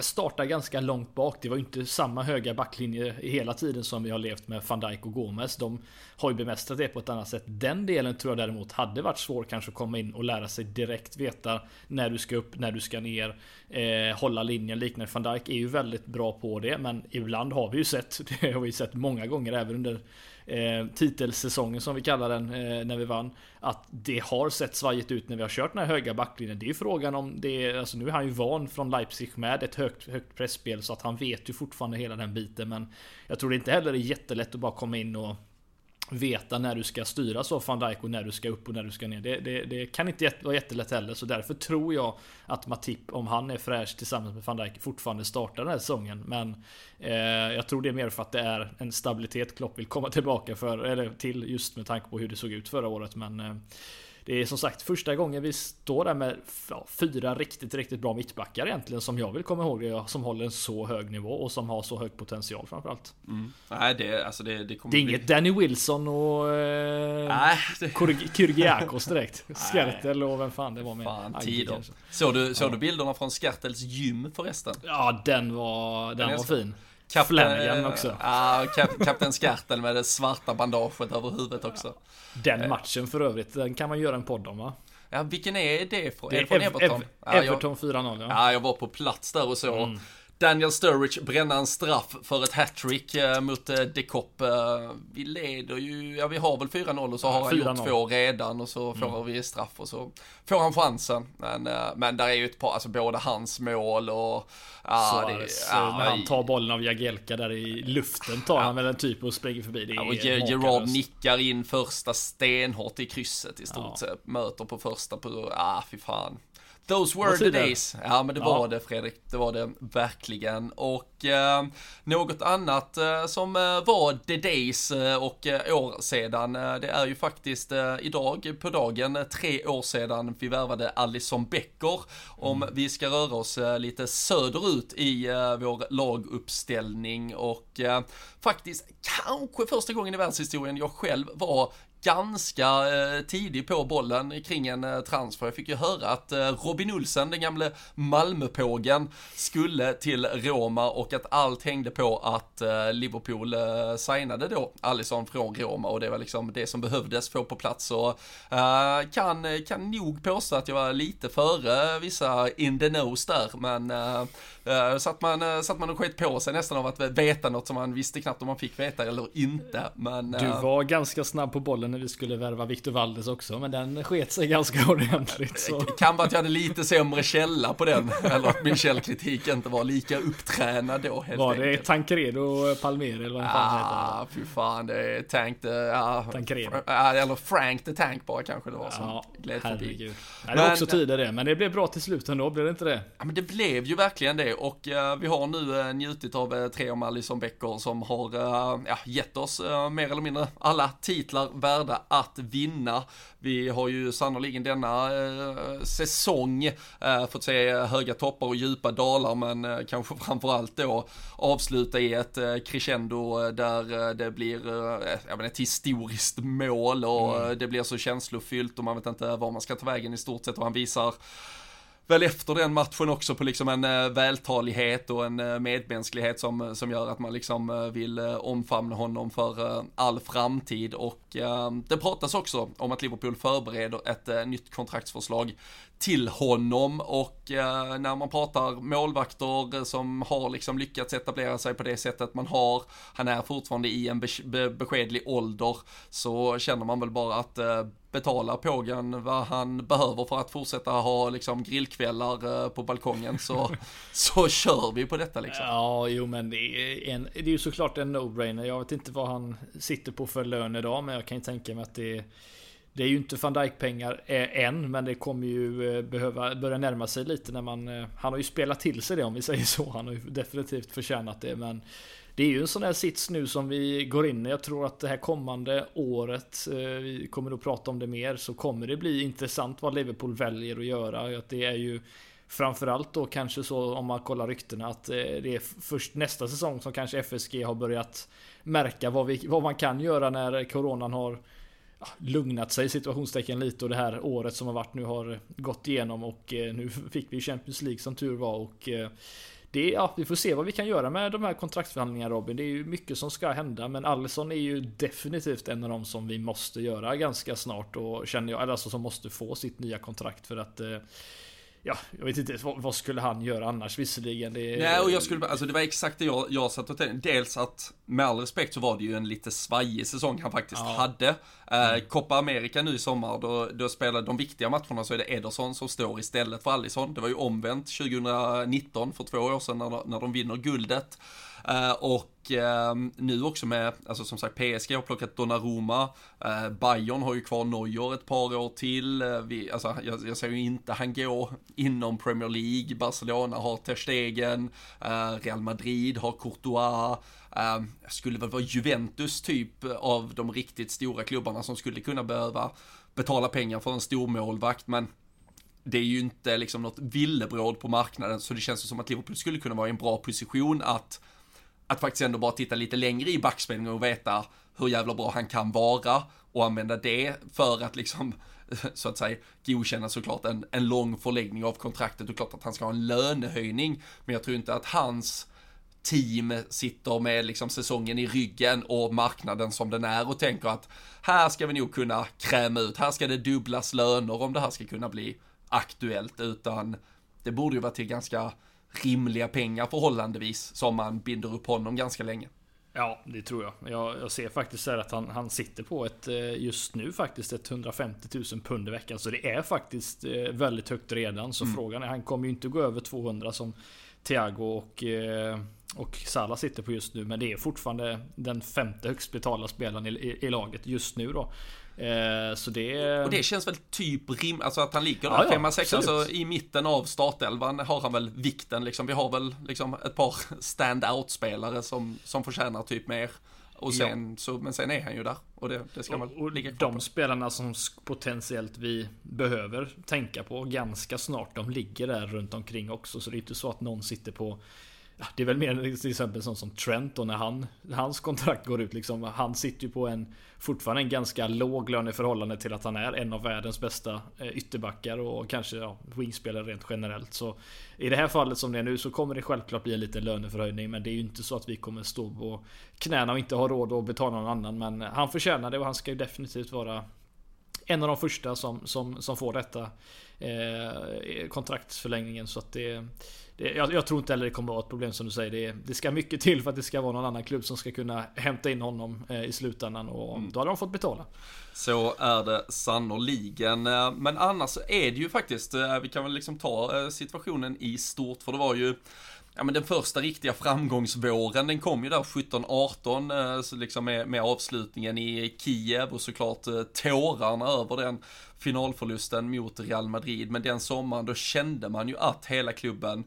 startar ganska långt bak. Det var ju inte samma höga backlinje hela tiden som vi har levt med van Dijk och Gomes. De har ju bemästrat det på ett annat sätt. Den delen tror jag däremot hade varit svår kanske att komma in och lära sig direkt veta när du ska upp, när du ska ner, eh, hålla linjen liknande. Van Dijk är ju väldigt bra på det, men ibland har vi ju sett, det har vi sett många gånger även under eh, titelsäsongen som vi kallar den eh, när vi vann. Att det har sett svajigt ut när vi har kört den här höga backlinjen. Det är ju frågan om det är alltså nu är han ju van från Leipzig med ett högt, högt pressspel så att han vet ju fortfarande hela den biten. Men jag tror det inte heller är jättelätt att bara komma in och veta när du ska styras av van Dijk och när du ska upp och när du ska ner. Det, det, det kan inte vara jättelätt heller, så därför tror jag att Matip, om han är fräsch tillsammans med van Dijk, fortfarande startar den här säsongen. Men eh, jag tror det är mer för att det är en stabilitet Klopp vill komma tillbaka för, eller till just med tanke på hur det såg ut förra året. Men eh, det är som sagt första gången vi står där med ja, fyra riktigt, riktigt bra mittbackar egentligen som jag vill komma ihåg det, som håller en så hög nivå och som har så hög potential framförallt. Mm. Nej, det, alltså det, det kommer Det är bli... inget Danny Wilson och eh, Nej, det... Kyrgiakos direkt. Skertel och vem fan det var med. Fan, tider. Såg du, såg ja. du bilderna från Skertels gym förresten? Ja, den var, den, den var fin. Kapten, Flanagan också. Ja, kap, Kapten Skartel med det svarta bandaget över huvudet också. Den eh. matchen för övrigt, den kan man göra en podd om va? Ja, vilken är det från? Det är, är det från Everton? Ev Everton 4-0 ja. Ja, jag var på plats där och så. Mm. Daniel Sturridge bränna en straff för ett hattrick eh, mot eh. Eh, vi leder ju, ja vi har väl 4-0 och så har han gjort två redan och så får mm. vi straff och så får han chansen. Men, men där är ju ett par, alltså både hans mål och... Suarez, det, ja, när han tar bollen av Jagielka där i luften tar han väl en typ och springer förbi. Det och Gerard nickar in första stenhårt i krysset i stort sett. Möter på första på, ah fy fan. Those were the days. Ja men det var ja. det Fredrik, det var det verkligen. Och eh, något annat eh, som eh, var the days eh, och eh, år sedan, eh, det är ju faktiskt idag på dagen tre år sedan vi värvade Alison Becker. Om mm. vi ska röra oss lite söderut i vår laguppställning och faktiskt kanske första gången i världshistorien jag själv var ganska eh, tidig på bollen kring en eh, transfer. Jag fick ju höra att eh, Robin Olsen, den gamle Malmöpågen, skulle till Roma och att allt hängde på att eh, Liverpool eh, signade då Alisson från Roma och det var liksom det som behövdes få på plats. Så eh, kan, kan nog påstå att jag var lite före vissa in the nose där, men Uh, så att man, uh, så att man skett på sig nästan av att veta något som man visste knappt om man fick veta eller inte. Men, du var ganska snabb på bollen när vi skulle värva Victor Valdes också, men den sket sig ganska ordentligt. Så. Kan vara att jag hade lite sämre källa på den, eller att min källkritik inte var lika upptränad då helt Var enkelt. det Tancredo Palmer eller vad fan ah, heter? fy fan, det är Tank the, ja, Tancredo. eller Frank the Tank bara kanske det var som ja, gled förbi. det var också tider det, men det blev bra till slut ändå, blev det inte det? Ja, men det blev ju verkligen det och uh, vi har nu uh, njutit av uh, tre om Alison Becker som har ja, gett oss mer eller mindre alla titlar värda att vinna. Vi har ju sannoliken denna säsong fått se höga toppar och djupa dalar men kanske framförallt då avsluta i ett crescendo där det blir menar, ett historiskt mål och mm. det blir så känslofyllt och man vet inte var man ska ta vägen i stort sett och han visar väl efter den matchen också på liksom en eh, vältalighet och en eh, medmänsklighet som, eh, som gör att man liksom vill omfamna honom för all framtid. Och det pratas också om att Liverpool förbereder ett nytt kontraktsförslag till honom. Och när man pratar målvakter som har liksom lyckats etablera sig på det sättet man har, han är fortfarande i en beskedlig ålder, så känner man väl bara att betala Pågen vad han behöver för att fortsätta ha liksom grillkvällar eh, på balkongen så, så kör vi på detta liksom. Ja, jo men det är, en, det är ju såklart en no-brainer. Jag vet inte vad han sitter på för lön idag, men jag kan ju tänka mig att det det är ju inte van Dijk pengar eh, än, men det kommer ju eh, behöva börja närma sig lite när man... Han har ju spelat till sig det om vi säger så. Han har ju definitivt förtjänat det, men det är ju en sån här sits nu som vi går in i. Jag tror att det här kommande året, eh, vi kommer att prata om det mer, så kommer det bli intressant vad Liverpool väljer att göra. Att det är ju Framförallt då kanske så om man kollar ryktena att eh, det är först nästa säsong som kanske FSG har börjat märka vad, vi, vad man kan göra när coronan har lugnat sig situationstecken lite och det här året som har varit nu har gått igenom och eh, nu fick vi Champions League som tur var och det, ja, vi får se vad vi kan göra med de här kontraktsförhandlingarna Robin. Det är ju mycket som ska hända, men Allison är ju definitivt en av de som vi måste göra ganska snart och känner jag, alltså som måste få sitt nya kontrakt för att eh, Ja, jag vet inte, vad, vad, skulle han göra annars visserligen? Det... Nej, och jag skulle, alltså det var exakt det jag, jag satt och tänkte. Dels att, med all respekt så var det ju en lite svajig säsong han faktiskt ja. hade. Eh, mm. Copa America nu i sommar, då, då spelade de viktiga matcherna så är det Ederson som står istället för Allison. Det var ju omvänt 2019, för två år sedan, när, när de vinner guldet. Uh, och eh, nu också med, alltså som sagt PSG har plockat Donnarumma, eh, Bayern har ju kvar Neuer ett par år till, Eh, vi, alltså jag, jag ser ju inte han gå inom Premier League, Barcelona har Ter Stegen, eh, Real Madrid har Courtois, uh, skulle väl vara Juventus typ av de riktigt stora klubbarna som skulle kunna behöva betala pengar för en stor målvakt men det är ju inte liksom något villebråd på marknaden. Så det känns som att Liverpool skulle kunna vara i en bra position att att faktiskt ändå bara titta lite längre i backspegeln och veta hur jävla bra han kan vara och använda det för att liksom så att säga godkänna såklart en, en lång förläggning av kontraktet. Och klart att han ska ha en lönehöjning men jag tror inte att hans team sitter med liksom säsongen i ryggen och marknaden som den är och tänker att här ska vi nog kunna kräma ut, här ska det dubblas löner om det här ska kunna bli aktuellt utan det borde ju vara till ganska rimliga pengar förhållandevis som man binder upp honom ganska länge. Ja, det tror jag. Jag, jag ser faktiskt här att han, han sitter på ett eh, just nu faktiskt ett 150 000 pund i veckan. Så det är faktiskt eh, väldigt högt redan. Så mm. frågan är, han kommer ju inte gå över 200 som Thiago och, eh, och Salah sitter på just nu. Men det är fortfarande den femte högst betalda spelaren i, i, i laget just nu då. Eh, så det... Och det känns väl typ rim, alltså att han ligger där, ja, femma, sexa, alltså i mitten av startelvan har han väl vikten liksom. Vi har väl liksom ett par stand-out-spelare som, som förtjänar typ mer. Och sen, ja. så, men sen är han ju där och det, det ska man och, ligga kvar De på. spelarna som potentiellt vi behöver tänka på ganska snart, de ligger där runt omkring också. Så det är inte så att någon sitter på det är väl mer till exempel sånt som Trent då när han, hans kontrakt går ut liksom. Han sitter ju på en fortfarande en ganska låg lön i förhållande till att han är en av världens bästa eh, ytterbackar och kanske ja, wingspelare rent generellt. Så i det här fallet som det är nu så kommer det självklart bli en liten löneförhöjning. Men det är ju inte så att vi kommer stå på knäna och inte ha råd att betala någon annan. Men han förtjänar det och han ska ju definitivt vara en av de första som, som, som får detta eh, kontraktsförlängningen. Så att det det, jag, jag, tror inte heller det kommer att vara ett problem som du säger. Det, det, ska mycket till för att det ska vara någon annan klubb som ska kunna hämta in honom eh, i slutändan och mm. då hade de fått betala. Så är det sannoliken. Eh, men annars är det ju faktiskt, vi kan väl liksom ta situationen i stort för det var ju Ja men den första riktiga framgångsvåren den kom ju där 17-18 eh, så liksom med, med avslutningen i Kiev och såklart eh, tårarna över den finalförlusten mot Real Madrid. Men den sommaren då kände man ju att hela klubben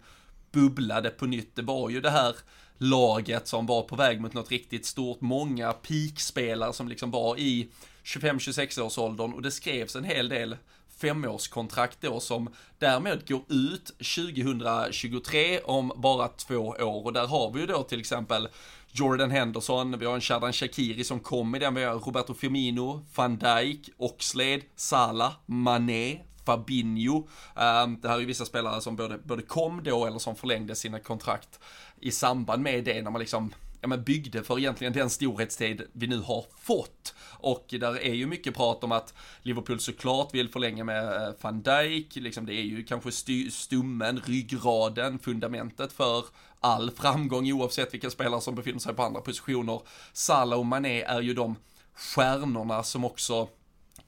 bubblade på nytt. Det var ju det här laget som var på väg mot något riktigt stort. Många peakspelare som liksom var i 25-26 års åldern och det skrevs en hel del femårskontrakt då som därmed går ut 2023 om bara två år och där har vi ju då till exempel Jordan Henderson, vi har en Shadan Shakiri som kom i den, vi har Roberto Firmino, van Dijk, Oxlade, Salah, Mané, Fabinho. Ehm, det här är ju vissa spelare som både, både kom då eller som förlängde sina kontrakt i samband med det när man liksom ja, men byggde för egentligen den storhetstid vi nu har fått. Och där är ju mycket prat om att Liverpool såklart vill förlänga med eh, van Dijk, liksom det är ju kanske stummen, ryggraden, fundamentet för all framgång oavsett vilka spelare som befinner sig på andra positioner. Salah och Mané är ju de stjärnorna som också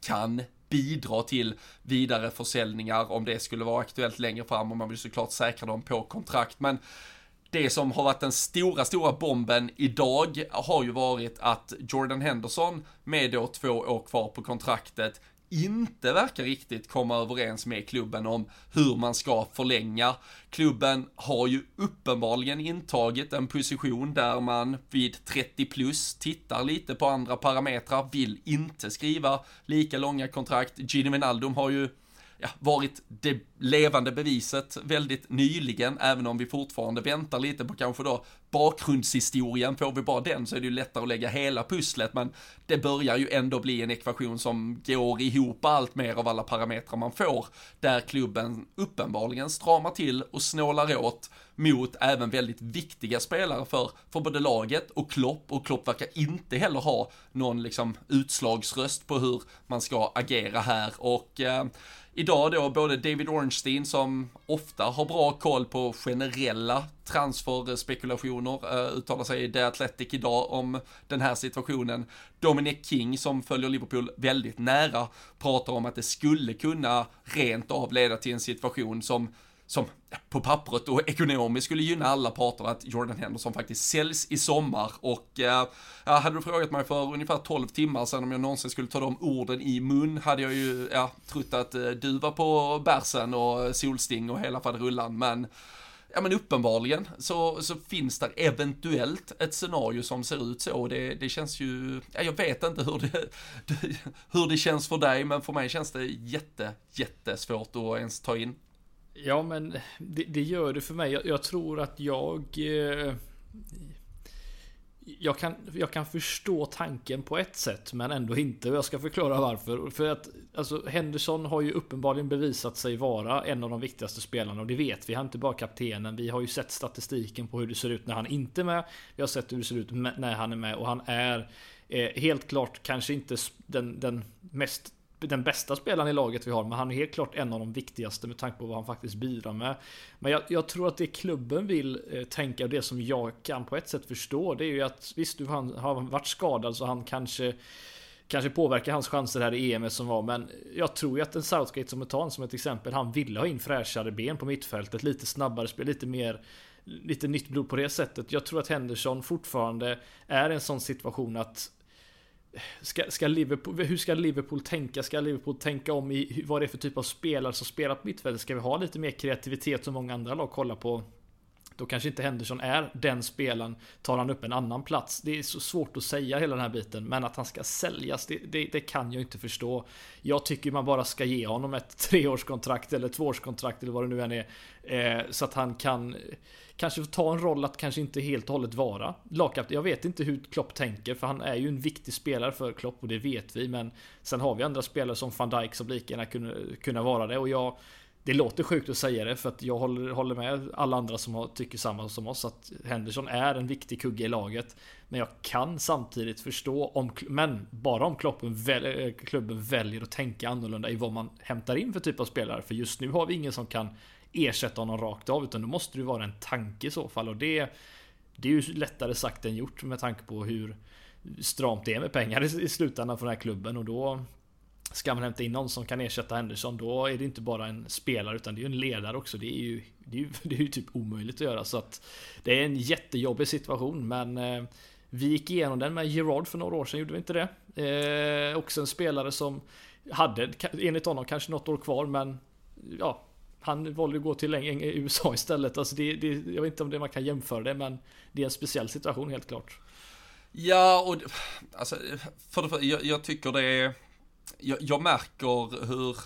kan bidra till vidare försäljningar om det skulle vara aktuellt längre fram och man vill såklart säkra dem på kontrakt. Men det som har varit den stora, stora bomben idag har ju varit att Jordan Henderson med då två år kvar på kontraktet inte verkar riktigt komma överens med klubben om hur man ska förlänga. Klubben har ju uppenbarligen intagit en position där man vid 30 plus tittar lite på andra parametrar, vill inte skriva lika långa kontrakt. Gini Wijnaldum har ju ja, varit det levande beviset väldigt nyligen, även om vi fortfarande väntar lite på kanske då bakgrundshistorien, får vi bara den så är det ju lättare att lägga hela pusslet, men det börjar ju ändå bli en ekvation som går ihop allt mer av alla parametrar man får, där klubben uppenbarligen stramar till och snålar åt mot även väldigt viktiga spelare för, för både laget och Klopp, och Klopp verkar inte heller ha någon liksom utslagsröst på hur man ska agera här, och eh, idag då både David Ornstein som ofta har bra koll på generella transferspekulationer uh, uttalar sig i The Athletic idag om den här situationen. Dominic King som följer Liverpool väldigt nära pratar om att det skulle kunna rent av leda till en situation som som på pappret och ekonomiskt skulle gynna alla parter att Jordan Henderson faktiskt säljs i sommar och eh, hade du frågat mig för ungefär 12 timmar sedan om jag någonsin skulle ta de orden i mun hade jag ju ja, trott att eh, du var på bärsen och solsting och hela faderullan men ja men uppenbarligen så, så finns det eventuellt ett scenario som ser ut så. Det, det känns ju, ja, jag vet inte hur det, hur det känns för dig, men för mig känns det jätte, jättesvårt att ens ta in. Ja men det, det gör det för mig. Jag, jag tror att jag... Eh, jag kan, jag kan förstå tanken på ett sätt men ändå inte. Jag ska förklara varför. För att alltså, Henderson har ju uppenbarligen bevisat sig vara en av de viktigaste spelarna och det vet vi. Han är inte bara kaptenen. Vi har ju sett statistiken på hur det ser ut när han inte är med. Vi har sett hur det ser ut när han är med och han är eh, helt klart kanske inte den, den mest den bästa spelaren i laget vi har, men han är helt klart en av de viktigaste med tanke på vad han faktiskt bidrar med. Men jag, jag tror att det klubben vill eh, tänka och det som jag kan på ett sätt förstå, det är ju att visst, du han har varit skadad så han kanske Kanske påverkar hans chanser här i EM som var, men jag tror ju att en Southgate som tar som ett exempel, han ville ha in fräschare ben på mittfältet, lite snabbare spel, lite mer lite nytt blod på det sättet. Jag tror att Henderson fortfarande är i en sån situation att Ska, ska Liverpool, hur ska Liverpool tänka? Ska Liverpool tänka om i vad det är för typ av spelare som spelar på mittfältet? Ska vi ha lite mer kreativitet som många andra lag kollar på? Då kanske inte Henderson är den spelaren. Tar han upp en annan plats? Det är så svårt att säga hela den här biten. Men att han ska säljas, det, det, det kan jag inte förstå. Jag tycker man bara ska ge honom ett treårskontrakt eller tvåårskontrakt eller vad det nu än är. Eh, så att han kan kanske ta en roll att kanske inte helt och hållet vara lagkapten. Jag vet inte hur Klopp tänker för han är ju en viktig spelare för Klopp och det vet vi. Men sen har vi andra spelare som van Dijk som lika gärna kunde kunna vara det och jag det låter sjukt att säga det för att jag håller, håller med alla andra som har, tycker samma som oss att Henderson är en viktig kugge i laget. Men jag kan samtidigt förstå om, men bara om klubben, väl, eh, klubben väljer att tänka annorlunda i vad man hämtar in för typ av spelare. För just nu har vi ingen som kan ersätta honom rakt av. Utan då måste det vara en tanke i så fall. Och det, det är ju lättare sagt än gjort med tanke på hur stramt det är med pengar i, i slutändan för den här klubben. Och då Ska man hämta in någon som kan ersätta Henderson då är det inte bara en spelare utan det är ju en ledare också. Det är ju, det är ju, det är ju typ omöjligt att göra. Så att det är en jättejobbig situation men eh, vi gick igenom den med Gerard för några år sedan, gjorde vi inte det? Eh, också en spelare som hade, enligt honom, kanske något år kvar men ja, han valde att gå till USA istället. Alltså det, det, jag vet inte om det man kan jämföra det, men det är en speciell situation helt klart. Ja, och alltså, för det för, jag, jag tycker det är, jag, jag märker hur,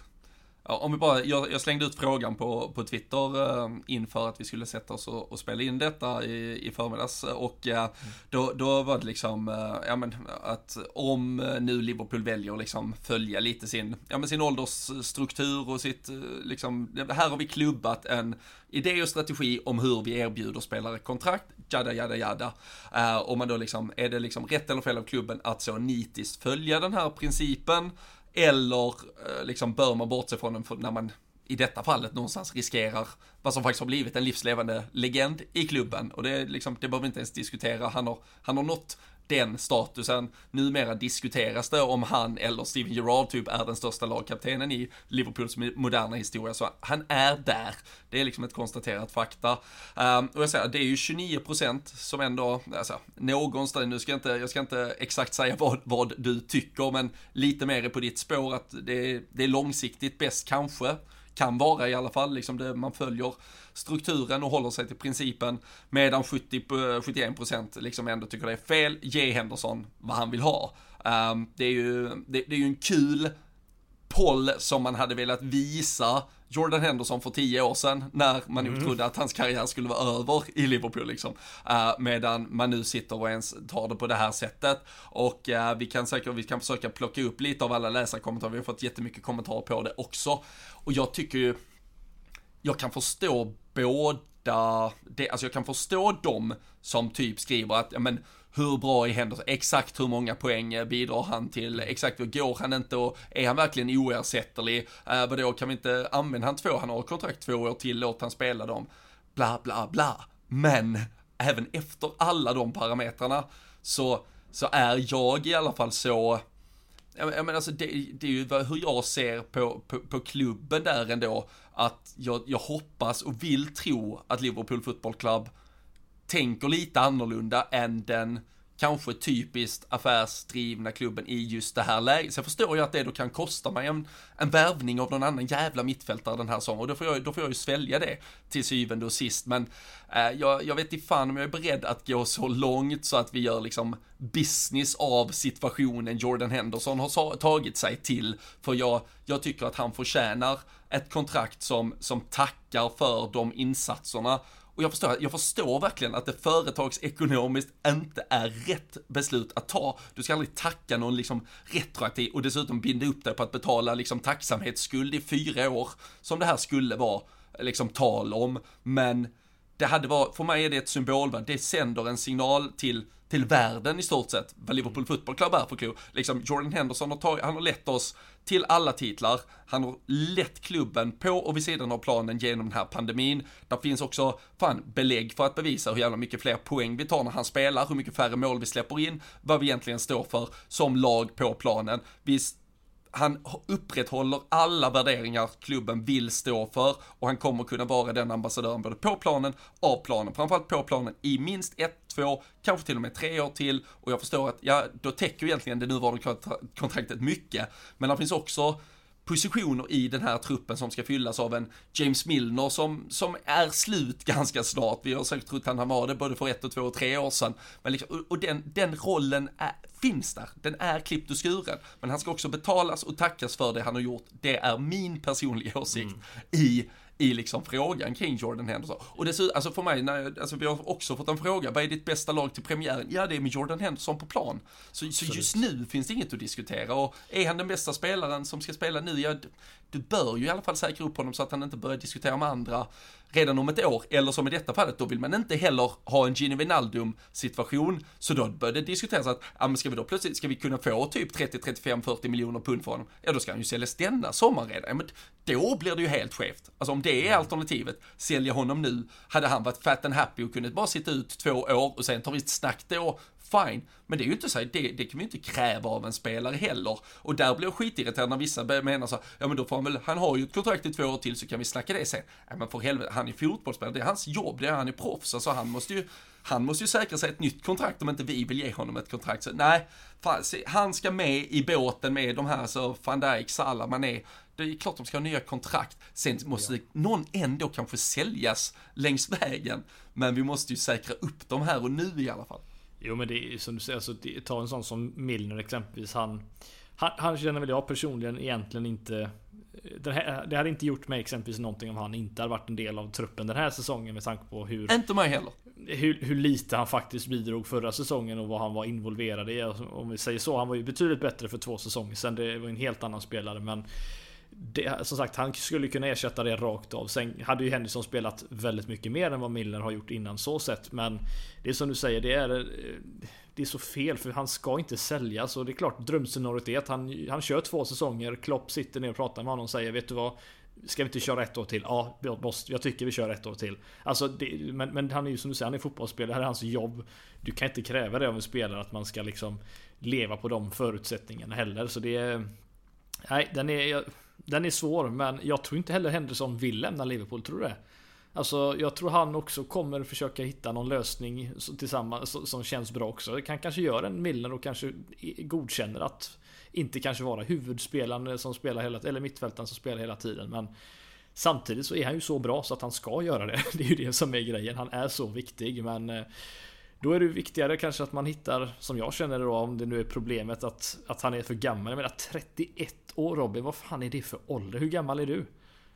om vi bara, jag, jag, slängde ut frågan på, på Twitter eh, inför att vi skulle sätta oss och, och spela in detta i, i förmiddags och eh, då, då var det liksom, eh, ja men att om nu Liverpool väljer liksom följa lite sin, ja men sin åldersstruktur och sitt, eh, liksom, här har vi klubbat en idé och strategi om hur vi erbjuder spelare kontrakt, jada jada jada. Eh, om man då liksom, är det liksom rätt eller fel av klubben att så nitiskt följa den här principen? Eller eh, liksom bör man bortse från den när man i detta fallet någonstans riskerar vad som faktiskt har blivit en livslevande legend i klubben. Och det, liksom, det behöver vi inte ens diskutera. Han har, han har nått den statusen. Numera diskuteras det om han eller Steven Gerrard typ är den största lagkaptenen i Liverpools moderna historia. Så han är där. Det är liksom ett konstaterat fakta. Um, och jag säger, det är ju 29% som ändå, alltså någonstans, nu ska jag inte, jag ska inte exakt säga vad, vad du tycker, men lite mer på ditt spår att det, det är långsiktigt bäst kanske kan vara i alla fall, liksom det, man följer strukturen och håller sig till principen, medan 70, 71% liksom ändå tycker det är fel, ge Henderson vad han vill ha. Um, det, är ju, det, det, är ju en kul håll som man hade velat visa Jordan Henderson för tio år sedan när man mm. nog trodde att hans karriär skulle vara över i Liverpool liksom. Uh, medan man nu sitter och ens tar det på det här sättet. Och uh, vi kan säkert, vi kan försöka plocka upp lite av alla läsarkommentarer, vi har fått jättemycket kommentarer på det också. Och jag tycker ju, jag kan förstå båda, det, alltså jag kan förstå dem som typ skriver att, ja men hur bra är Henderson? Exakt hur många poäng bidrar han till? Exakt, går han inte och är han verkligen oersättlig? Äh, vadå, kan vi inte använda han två? Han har kontrakt två år till, låt han spela dem. Bla, bla, bla. Men även efter alla de parametrarna så, så är jag i alla fall så jag menar alltså det, det är ju hur jag ser på, på, på klubben där ändå. Att jag, jag hoppas och vill tro att Liverpool Football Club tänker lite annorlunda än den kanske typiskt affärsdrivna klubben i just det här läget. Så jag förstår ju att det då kan kosta mig en, en värvning av någon annan jävla mittfältare den här säsongen och då får, jag, då får jag ju svälja det till syvende och sist. Men eh, jag, jag vet inte fan om jag är beredd att gå så långt så att vi gör liksom business av situationen Jordan Henderson har tagit sig till. För jag, jag tycker att han förtjänar ett kontrakt som, som tackar för de insatserna och jag förstår, jag förstår verkligen att det företagsekonomiskt inte är rätt beslut att ta. Du ska aldrig tacka någon liksom retroaktiv och dessutom binda upp dig på att betala liksom tacksamhetsskuld i fyra år, som det här skulle vara liksom tal om. Men det hade varit, för mig är det ett symbolvärde, det sänder en signal till till världen i stort sett, vad Liverpool Football Club är för klubb. Liksom Jordan Henderson har tagit, han har lett oss till alla titlar, han har lett klubben på och vid sidan av planen genom den här pandemin. Där finns också, fan, belägg för att bevisa hur jävla mycket fler poäng vi tar när han spelar, hur mycket färre mål vi släpper in, vad vi egentligen står för som lag på planen. Visst, han upprätthåller alla värderingar klubben vill stå för och han kommer kunna vara den ambassadören både på planen, av planen, framförallt på planen i minst ett, två, kanske till och med tre år till. Och jag förstår att, ja, då täcker egentligen det nuvarande kontraktet mycket, men det finns också positioner i den här truppen som ska fyllas av en James Milner som, som är slut ganska snart. Vi har säkert trott han var det både för ett och två och tre år sedan. Men liksom, och, och den, den rollen är, finns där. Den är klippt och skuren. Men han ska också betalas och tackas för det han har gjort. Det är min personliga åsikt mm. i i liksom frågan kring Jordan Henderson. Och dessutom, alltså för mig, när jag, alltså vi har också fått en fråga, vad är ditt bästa lag till premiären? Ja, det är med Jordan Henderson på plan. Så, så just nu finns det inget att diskutera och är han den bästa spelaren som ska spela nu, ja, du bör ju i alla fall säkra upp honom så att han inte börjar diskutera med andra redan om ett år. Eller som i detta fallet, då vill man inte heller ha en Gini Wijnaldum situation. Så då började det diskuteras att, ja men ska vi då plötsligt, ska vi kunna få typ 30, 35, 40 miljoner pund för honom? Ja då ska han ju säljas denna sommar redan. Ja, men då blir det ju helt skevt. Alltså om det är alternativet, sälja honom nu, hade han varit fat and happy och kunnat bara sitta ut två år och sen tar vi ett snack då fine. Men det är ju inte så, det, det kan vi inte kräva av en spelare heller. Och där blir jag skitirriterad när vissa menar så, ja men då får han väl, han har ju ett kontrakt i två år till så kan vi snacka det sen. Ja men för helvete, han är fotbollsspelare, det är hans jobb, det är han är proffs, alltså han måste ju, han måste ju säkra sig ett nytt kontrakt om inte vi vill ge honom ett kontrakt. Så nej, fan, se, han ska med i båten med de här så van Dijk, Salah, Mané. Det är klart de ska ha nya kontrakt. Sen måste ja. någon ändå kanske säljas längs vägen. Men vi måste ju säkra upp dem här och nu i alla fall. Jo men det är som du säger, alltså, ta en sån som Milner exempelvis. Han, han, han känner väl jag personligen egentligen inte det, här, det hade inte gjort mig exempelvis någonting om han inte hade varit en del av truppen den här säsongen med tanke på hur... Inte mig heller. Hur, hur lite han faktiskt bidrog förra säsongen och vad han var involverad i. Alltså, om vi säger så, han var ju betydligt bättre för två säsonger sedan. Det var en helt annan spelare men det, som sagt, han skulle kunna ersätta det rakt av. Sen hade ju Henderson spelat väldigt mycket mer än vad Milner har gjort innan så sett. Men det är som du säger, det är, eh, det är så fel för han ska inte säljas. Och det är klart, drömscenariot är att han, han kör två säsonger. Klopp sitter ner och pratar med honom och säger Vet du vad? Ska vi inte köra ett år till? Ja, jag, måste, jag tycker vi kör ett år till. Alltså, det, men, men han är ju som du säger, han är fotbollsspelare. Det här är hans jobb. Du kan inte kräva det av en spelare att man ska liksom leva på de förutsättningarna heller. Så det är... Nej, den är... Den är svår, men jag tror inte heller Henderson vill lämna Liverpool, tror du det? Alltså, jag tror han också kommer försöka hitta någon lösning tillsammans som känns bra också. Han kanske gör en Milner och kanske godkänner att inte kanske vara huvudspelaren som spelar hela eller mittfältaren som spelar hela tiden. Men samtidigt så är han ju så bra så att han ska göra det. Det är ju det som är grejen. Han är så viktig, men eh, då är det viktigare kanske att man hittar, som jag känner det då, om det nu är problemet att, att han är för gammal. Jag menar 31 år Robin, vad fan är det för ålder? Hur gammal är du?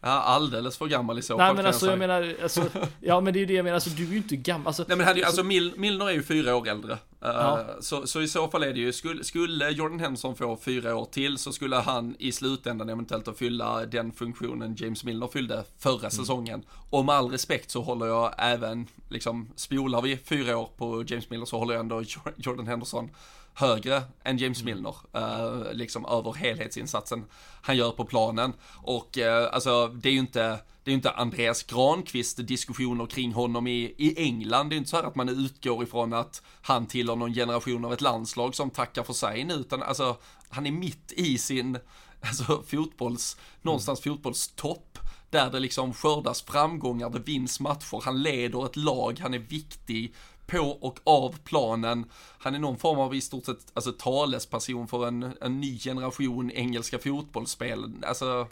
Ja, alldeles för gammal i så Nej fall men kan alltså jag jag menar, alltså, ja men det är ju det jag menar, alltså du är ju inte gammal. Alltså, Nej men hade ju, alltså Mil, Milner är ju fyra år äldre. Uh, Ja. så, så i så fall är det ju, skulle, skulle Jordan Henderson få fyra år till så skulle han i slutändan eventuellt att fylla den funktionen James Milner fyllde förra säsongen. Och med all respekt så håller jag även, liksom, spolar vi fyra år på James Milner så håller jag ändå Jor- Jordan Henderson högre än James Milner, eh, liksom över helhetsinsatsen han gör på planen. Och eh, alltså, det är ju inte, det är inte Andreas Granqvist diskussioner kring honom i, i England. Det är inte så här att man utgår ifrån att han tillhör någon generation av ett landslag som tackar för sig nu, utan alltså, han är mitt i sin, alltså fotbolls, någonstans fotbollstopp. Där det liksom skördas framgångar, det vinns matcher, han leder ett lag, han är viktig på och av planen. Han är någon form av i stort sett alltså, talesperson för en, en ny generation engelska fotbollsspel. Alltså,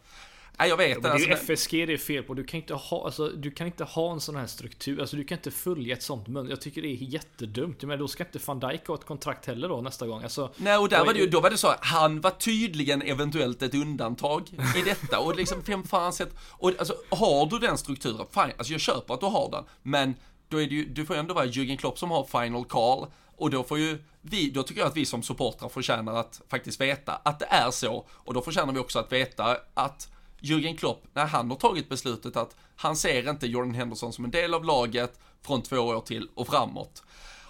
nej jag vet Men det är alltså, ju FSG det är fel på. Du kan inte ha, alltså, du kan inte ha en sån här struktur. Alltså du kan inte följa ett sånt mönster. Jag tycker det är jättedumt. Men då ska inte van Dijk ha ett kontrakt heller då nästa gång. Alltså, Nej, och där var det ju, då var det så, han var tydligen eventuellt ett undantag i detta och liksom vem fan sett, och alltså har du den strukturen, fine, alltså jag köper att du har den, men då är det ju, du får ändå vara Jürgen Klopp som har final call och då får ju vi, då tycker jag att vi som supportrar förtjänar att faktiskt veta att det är så och då förtjänar vi också att veta att Jürgen Klopp, när han har tagit beslutet att han ser inte Jordan Henderson som en del av laget från två år till och framåt.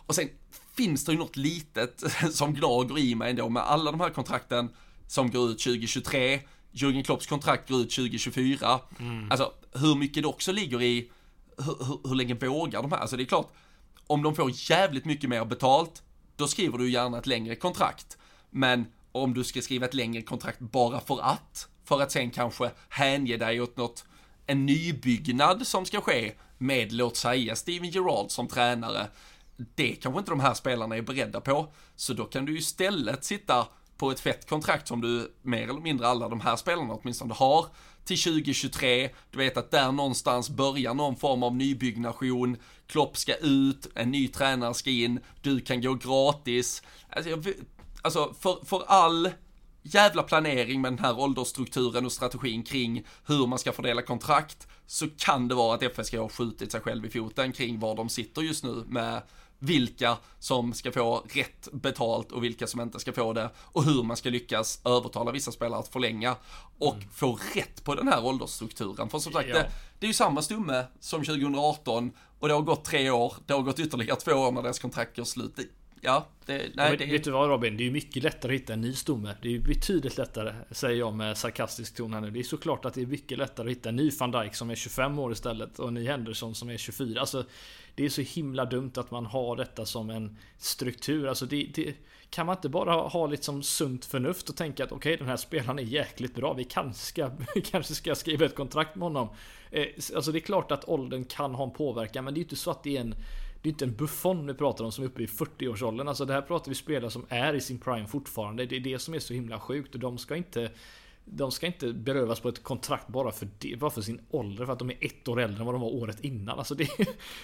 Och sen finns det ju något litet som gnager i mig ändå med alla de här kontrakten som går ut 2023. Jürgen Klopps kontrakt går ut 2024. Alltså hur mycket det också ligger i hur, hur, hur länge vågar de här? Alltså det är klart, om de får jävligt mycket mer betalt, då skriver du gärna ett längre kontrakt. Men om du ska skriva ett längre kontrakt bara för att, för att sen kanske hänge dig åt något, en nybyggnad som ska ske med, låt säga, Steven Gerrard som tränare, det kanske inte de här spelarna är beredda på. Så då kan du ju istället sitta på ett fett kontrakt som du mer eller mindre alla de här spelarna åtminstone har till 2023. Du vet att där någonstans börjar någon form av nybyggnation. Klopp ska ut, en ny tränare ska in, du kan gå gratis. Alltså, jag, alltså för, för all jävla planering med den här åldersstrukturen och strategin kring hur man ska fördela kontrakt så kan det vara att FSG har skjutit sig själv i foten kring var de sitter just nu med vilka som ska få rätt betalt och vilka som inte ska få det och hur man ska lyckas övertala vissa spelare att förlänga och få rätt på den här åldersstrukturen. För som sagt, Ja. det, det är ju samma stumme som 2018 och det har gått tre år, det har gått ytterligare två år när deras kontrakt går slut. Det, ja, det, nej, vet, det, vet du vad Robin? Det är ju mycket lättare att hitta en ny stomme. Det är ju betydligt lättare, säger jag med sarkastisk ton här nu. Det är såklart att det är mycket lättare att hitta en ny van Dijk som är 25 år istället och en ny Henderson som är 24. Alltså, det är så himla dumt att man har detta som en struktur. Alltså, det, det, kan man inte bara ha, ha liksom sunt förnuft och tänka att okej, den här spelaren är jäkligt bra. Vi kanske ska, vi kanske ska skriva ett kontrakt med honom. Eh, alltså, det är klart att åldern kan ha en påverkan, men det är ju inte så att det är en det är inte en Buffon vi pratar om som är uppe i 40-årsåldern. Alltså det här pratar vi spelare som är i sin prime fortfarande. Det är det som är så himla sjukt och de ska inte de ska inte berövas på ett kontrakt bara för, det, bara för sin ålder, för att de är ett år äldre än vad de var året innan. Alltså det,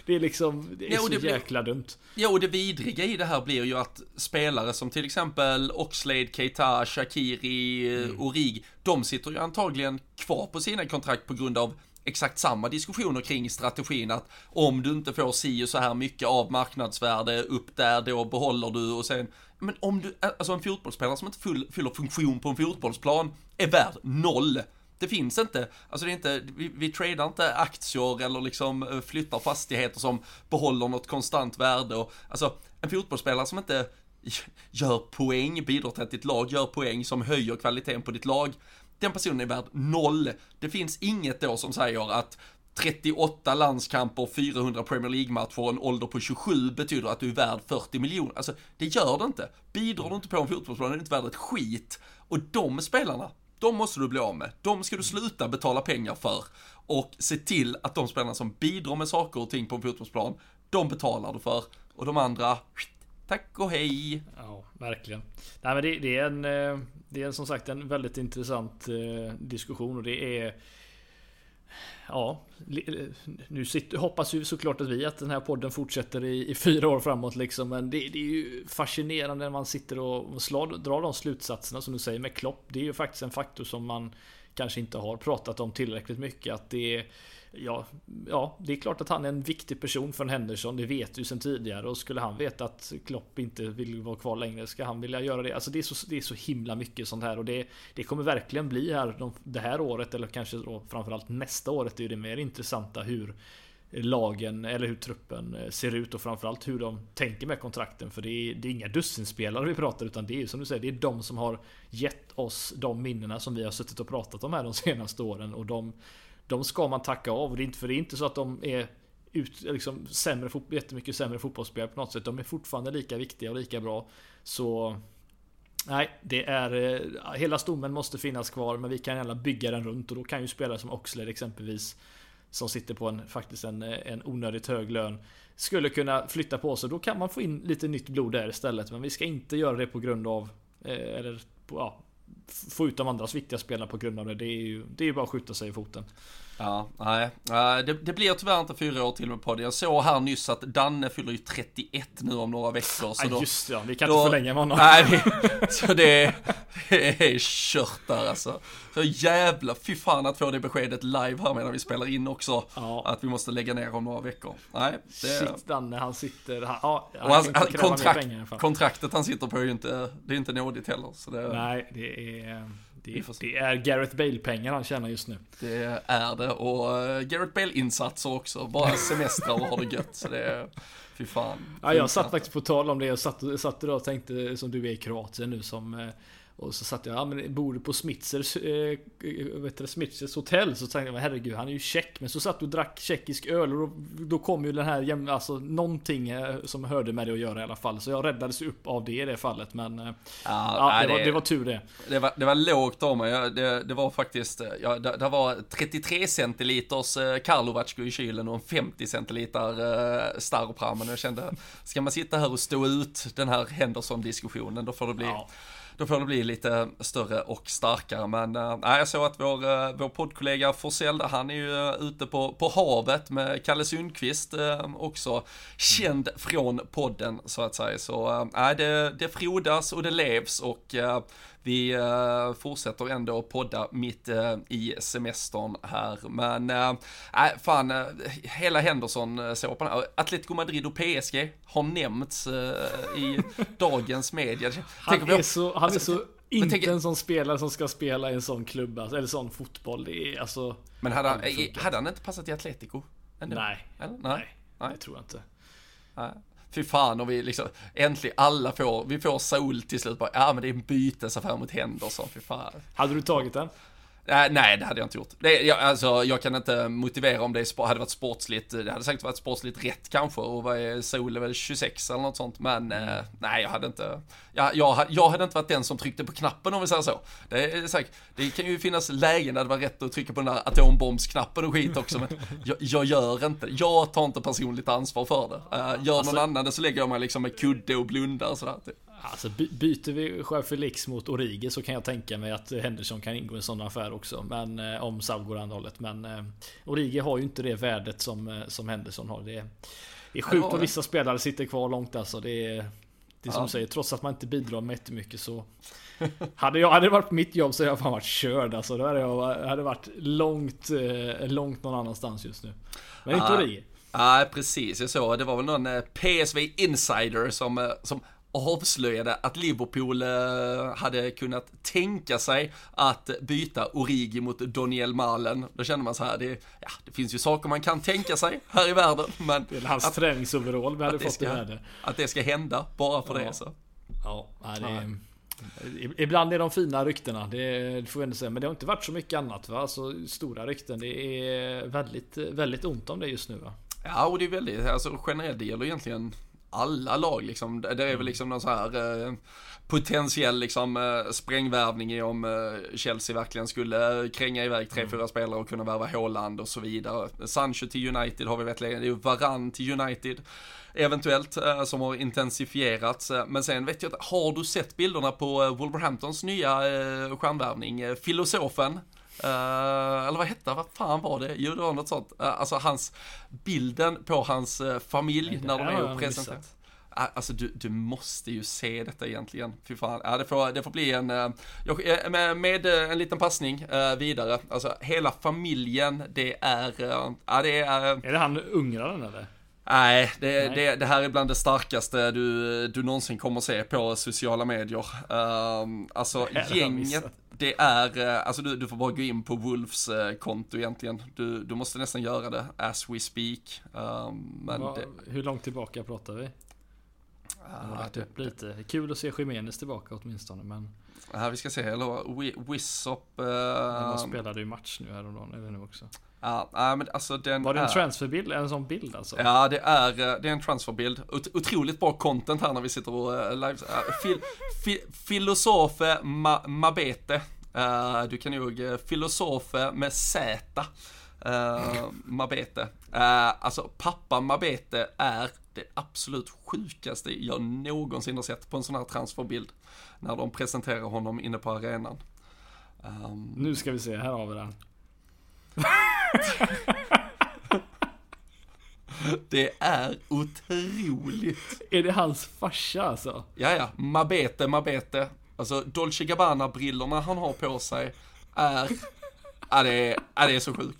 det är liksom, det är Ja, så det blir- jäkla dumt. Ja, och det vidriga i det här blir ju att spelare som till exempel Oxlade, Keita, Shakiri, mm. Origi, de sitter ju antagligen kvar på sina kontrakt på grund av exakt samma diskussioner kring strategin att om du inte får si och så här mycket av marknadsvärde upp där, då behåller du och sen men om du, alltså en fotbollsspelare som inte full, fyller funktion på en fotbollsplan är värd noll. Det finns inte, alltså det är inte, vi, vi tradar inte aktier eller liksom eh, flyttar fastigheter som behåller något konstant värde och alltså en fotbollsspelare som inte gör poäng, bidrar till att ditt lag gör poäng som höjer kvaliteten på ditt lag, den personen är värd noll. Det finns inget då som säger att 38 landskamper, 400 Premier League-matcher och en ålder på 27 betyder att du är värd 40 miljoner. Alltså, det gör det inte. Bidrar du inte på en fotbollsplan är du inte värd ett skit. Och de spelarna, de måste du bli av med. De ska du sluta betala pengar för. Och se till att de spelarna som bidrar med saker och ting på en fotbollsplan, de betalar du för. Och de andra, tack och hej. Ja, verkligen. Nej men det, det är en, eh, det är som sagt en väldigt intressant eh, diskussion och det är ja, nu sitter, hoppas ju såklart att vi att den här podden fortsätter i, i fyra år framåt liksom. Men det, det, är ju fascinerande när man sitter och, och slår, drar de slutsatserna som du säger med Klopp. Det är ju faktiskt en faktor som man kanske inte har pratat om tillräckligt mycket. Att det är Ja, ja, det är klart att han är en viktig person för en Henderson. Det vet du sedan tidigare. Och skulle han veta att Klopp inte vill vara kvar längre, ska han vilja göra det? Alltså det är så, det är så himla mycket sånt här. Och det, det kommer verkligen bli här de, det här året, eller kanske då framförallt nästa året, är det mer intressanta hur lagen eller hur truppen eh, ser ut och framförallt hur de tänker med kontrakten. För det är, det är inga dussinspelare vi pratar utan det är som du säger, det är de som har gett oss de minnena som vi har suttit och pratat om här de senaste åren. Och de, de ska man tacka av. Det är inte, för det är inte så att de är ut, liksom, sämre, jättemycket sämre fotbollsspelare på något sätt. De är fortfarande lika viktiga och lika bra. Så Nej, det är... Eh, hela stommen måste finnas kvar men vi kan gärna bygga den runt och då kan ju spelare som Oxlade exempelvis som sitter på en, faktiskt en, eh, en onödigt hög lön skulle kunna flytta på sig. Då kan man få in lite nytt blod där istället. Men vi ska inte göra det på grund av eh, eller ja, få ut de andras viktiga spelare på grund av det. Det är ju det är bara att skjuta sig i foten. Ja, nej. Det, det blir tyvärr inte fyra år till med podden. Jag såg här nyss att Danne fyller ju 31 nu om några veckor. Så ja, just det, vi kan då, inte förlänga med honom. Nej, så det, det är kört där alltså. Så jävla, fy fan att få det beskedet live här medan vi spelar in också. Ja. Att vi måste lägga ner om några veckor. Nej, det... Shit, Danne, han sitter... Han, ja, han han, kontrakt, kontraktet han sitter på är ju inte, det är inte nådigt heller. Så det... Nej, det är... Det, det är Gareth Bale-pengar han tjänar just nu. Det är det och uh, Gareth Bale-insatser också. Bara semestrar och har det gött. Så det är, fy fan. Ja, jag satt faktiskt på tal om det. Jag satt, satt idag och tänkte som du är i Kroatien nu som uh, och så satt jag, ja men bor du på Smitzers, eh, vet du, Smitzers hotell? Så tänkte jag, herregud han är ju tjeck. Men så satt du och drack tjeckisk öl och då, då kom ju den här, alltså någonting eh, som hörde med det att göra i alla fall. Så jag räddades upp av det i det fallet. Men eh, ja, ja det, det, var, det, var, tur det. Det var, det var lågt av mig. Det, det var faktiskt, eh, ja, det, det, var 33 centiliters Karlovac i kylen och en 50 centiliter Staropram. Men jag kände, ska man sitta här och stå ut den här Henderson-diskussionen, då får det bli ja då får det bli lite större och starkare. Men äh, jag såg att vår, eh, vår poddkollega Forsell, han är ju eh, ute på, på havet med Kalle Sundqvist, äh, också känd från podden så att säga. Så äh, det, det frodas och det levs och äh, vi uh, fortsätter ändå podda mitt uh, i semestern här. Men, äh, fan, uh, hela Henderson-såpan, Atletico Madrid och PSG har nämnts i dagens media. Han är så, han är alltså, så inte tänk, en sån spelare som ska spela i en sån klubb, alltså, eller sån fotboll. Det är alltså... Men hade han, hade han inte passat i Atletico? Ändå? Nej. Eller? Nej. Nej, det tror jag inte. Nej. Fy fan och vi liksom, äntligen alla får, vi får Saul till slut bara, ja men det är en bytesaffär mot Henderson, fy fan. Hade du tagit den? Äh, nej, det hade jag inte gjort. Det, jag, alltså, jag kan inte motivera om det hade varit sportsligt. Det hade säkert varit sportsligt rätt kanske. Och vad är Sol väl 26 eller något sånt. Men eh, nej, jag hade inte. Jag, jag, jag, hade inte varit den som tryckte på knappen om vi säger så. Det är säkert. Det kan ju finnas lägen där det var rätt att trycka på den där atombombsknappen och skit också. Men jag, jag gör inte. Jag tar inte personligt ansvar för det. Uh, gör alltså, någon annan det så lägger jag mig liksom med kudde och blundar och sådär. Typ. Alltså byter vi Joao Felix mot Origi så kan jag tänka mig att Henderson kan ingå i en sån affär också. Men eh, om Saul går andra hållet. Men eh, Origi har ju inte det värdet som, eh, som Henderson har. Det är, det är sjukt att vissa spelare sitter kvar långt alltså. Det är, det är som ja. du säger, trots att man inte bidrar med jättemycket så hade, jag, hade det varit mitt jobb så hade jag fan varit körd alltså. Då hade jag hade varit långt, eh, långt någon annanstans just nu. Men inte Origi. Ja, precis. Jag såg, det var väl någon PSV insider som, som avslöjade att Liverpool eh, hade kunnat tänka sig att byta Origi mot Daniel Malen. Då känner man så här, det, ja, det finns ju saker man kan tänka sig här i världen, men... Det är hans att, träningsoverall vi hade fått ska, i. Att det ska hända, bara för ja. det så. Ja, det är... Ibland är de fina ryktena, det får vi ändå säga. Men det har inte varit så mycket annat va? Alltså stora rykten. Det är väldigt, väldigt ont om det just nu va? Ja, och det är väldigt, alltså generellt, det gäller egentligen alla lag liksom. Det är väl mm. liksom någon så här eh, potentiell liksom eh, sprängvärvning i om eh, Chelsea verkligen skulle kränga iväg tre, mm. fyra spelare och kunna värva Haaland och så vidare. Sancho till United har vi vet länge, det är ju Varann till United eventuellt eh, som har intensifierats. Eh, men sen vet jag inte, har du sett bilderna på eh, Wolverhamptons nya eh, stjärnvärvning? Filosofen Uh, eller vad hette vad fan var det? Jo, det var något sånt. Uh, alltså hans, bilden på hans uh, familj när de är och presenterar. Alltså du, du måste ju se detta egentligen. Fy fan. Ja, det, får, det får bli en, med, med en liten passning vidare. Alltså hela familjen, det är, ja det är. Är det han ungraren eller? Nej, det, Nej. Det, det, här är bland det starkaste du, du någonsin kommer se på sociala medier. Um, alltså gänget, det är, eh, alltså du, du får bara gå in på Wolfs eh, konto egentligen. Du, du måste nästan göra det as we speak. Um, men Va, det, hur långt tillbaka pratar vi? Ah, det, upp lite. Kul att se Jiménez tillbaka åtminstone men... Ja, vi ska se, eller Wissop... Uh, de spelade ju match nu häromdagen, eller nu också. Ja, men alltså den Var det en är... transferbild? En sån bild alltså? Ja, det är, eh, det är en transferbild. otroligt bra content här när vi sitter och uh, live... Uh, fil, fi, filosofe ma, Mabete. Uh, du kan nog uh, filosofe med Z. Uh, Mabete. Alltså pappa Mabete är det absolut sjukaste jag någonsin har sett på en sån här transferbild. När de presenterar honom inne på arenan. Um, nu ska vi se, här har vi den. Det är otroligt. Är det hans farsa alltså? Ja, ja. Mabete, Mabete. Alltså Dolce Gabbana-brillorna han har på sig är... Ja, det är, ja, det är så sjukt.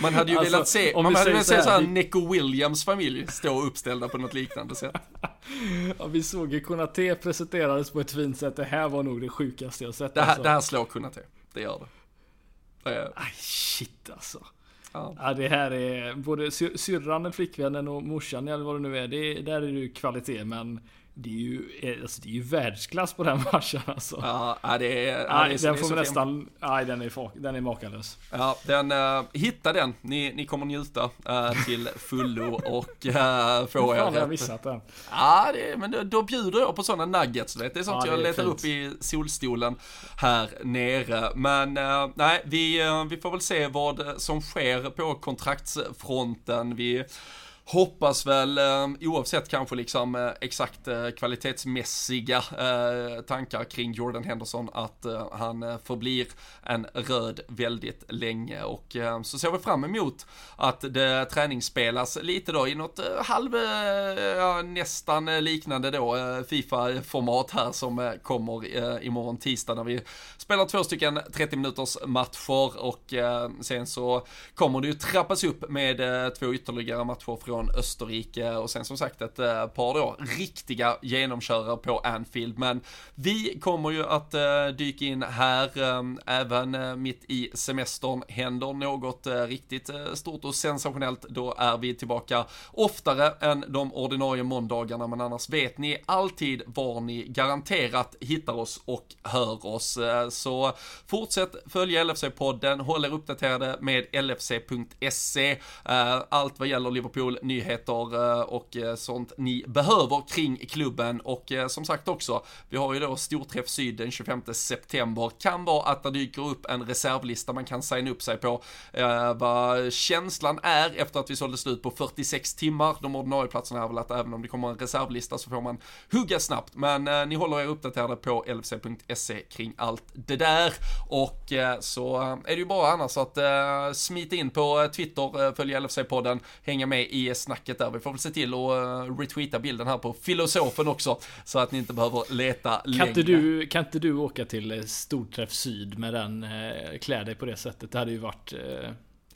Man hade ju alltså, velat se, man hade velat se såhär Nico Williams familj stå uppställda på något liknande sätt. ja, vi såg ju Konate presenterades på ett fint sätt. Det här var nog det sjukaste jag sett. Det här, alltså. det här slår Konate. Det gör det. Aj, shit alltså. Ja. ja. det här är både syrran, flickvännen och morsan eller vad det nu är. Det, där är det ju kvalitet men det är ju, eh, alltså det är ju världsklass på den matchen alltså. Ja, det är... Ja, den får vi nästan... Nej, den är, den är makalös. Ja, den... Uh, hitta den. Ni, ni kommer njuta uh, till fullo och uh, få er... Fan, jag missat den. Ja, det, men då, då bjuder jag på sådana nuggets, vet. Det är sånt ja, jag letar fint. upp i solstolen här nere. Men uh, nej, vi, vi får väl se vad som sker på kontraktsfronten. Vi hoppas väl, eh, oavsett kanske liksom eh, exakt eh, kvalitetsmässiga tankar kring Jordan Henderson, att han förblir en röd väldigt länge. Och så ser vi fram emot att det träningsspelas lite då i något halv, ja, nästan liknande då Fifa-format här som kommer imorgon tisdag när vi spelar två stycken 30 minuters matcher. Och sen så kommer det ju trappas upp med två ytterligare matcher från från Österrike och sen som sagt ett eh, par då riktiga genomkörare på Anfield. Men vi kommer ju att eh, dyka in här eh, även mitt i semestern. Händer något riktigt stort och sensationellt, då är vi tillbaka oftare än de ordinarie måndagarna. Men annars vet ni alltid var ni garanterat hittar oss och hör oss. Så fortsätt följa LFC-podden, håll er uppdaterade med LFC.se. Allt vad gäller Liverpool, nyheter eh, och eh, sånt ni behöver kring klubben och eh, som sagt också, vi har ju då Storträff Syd den 25 september. Kan vara att det dyker upp en reservlista man kan signa upp sig på. Vad känslan är efter att vi sålde slut på 46 timmar. De ordinarie platserna är väl att även om det kommer en reservlista så får man hugga snabbt. Men ni håller er uppdaterade på lfc.se kring allt det där. Och så är det ju bara annars att smita in på Twitter, följa LFC-podden, hänga med i snacket där. Vi får väl se till att uh, retweeta bilden här på filosofen också. Så att ni inte behöver leta kan längre. Inte du, kan inte du åka till eh, Storträff Syd med den, uh, klä dig på det sättet? Det hade ju varit.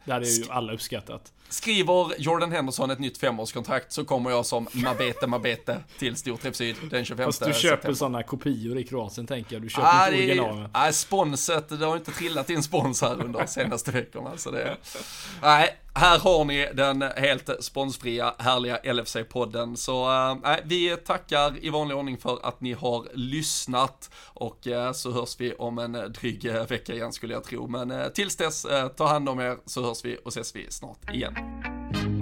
Det hade ju alla uppskattat. Skriver Jordan Henderson ett nytt femårskontrakt så kommer jag som Mabete Mabete till Storträff Syd den 25 Fast du köper sådana kopior i Kroatien tänker jag. Du köper ah, inte originalen. Nej, sponset, det har inte trillat in spons här under de senaste veckorna. Så det, nej, här har ni den helt sponsfria, härliga LFC-podden. Så äh, vi tackar i vanlig ordning för att ni har lyssnat och äh, så hörs vi om en dryg vecka igen skulle jag tro. Men äh, tills dess, ta hand om er så hörs vi och ses vi snart igen. Thank you.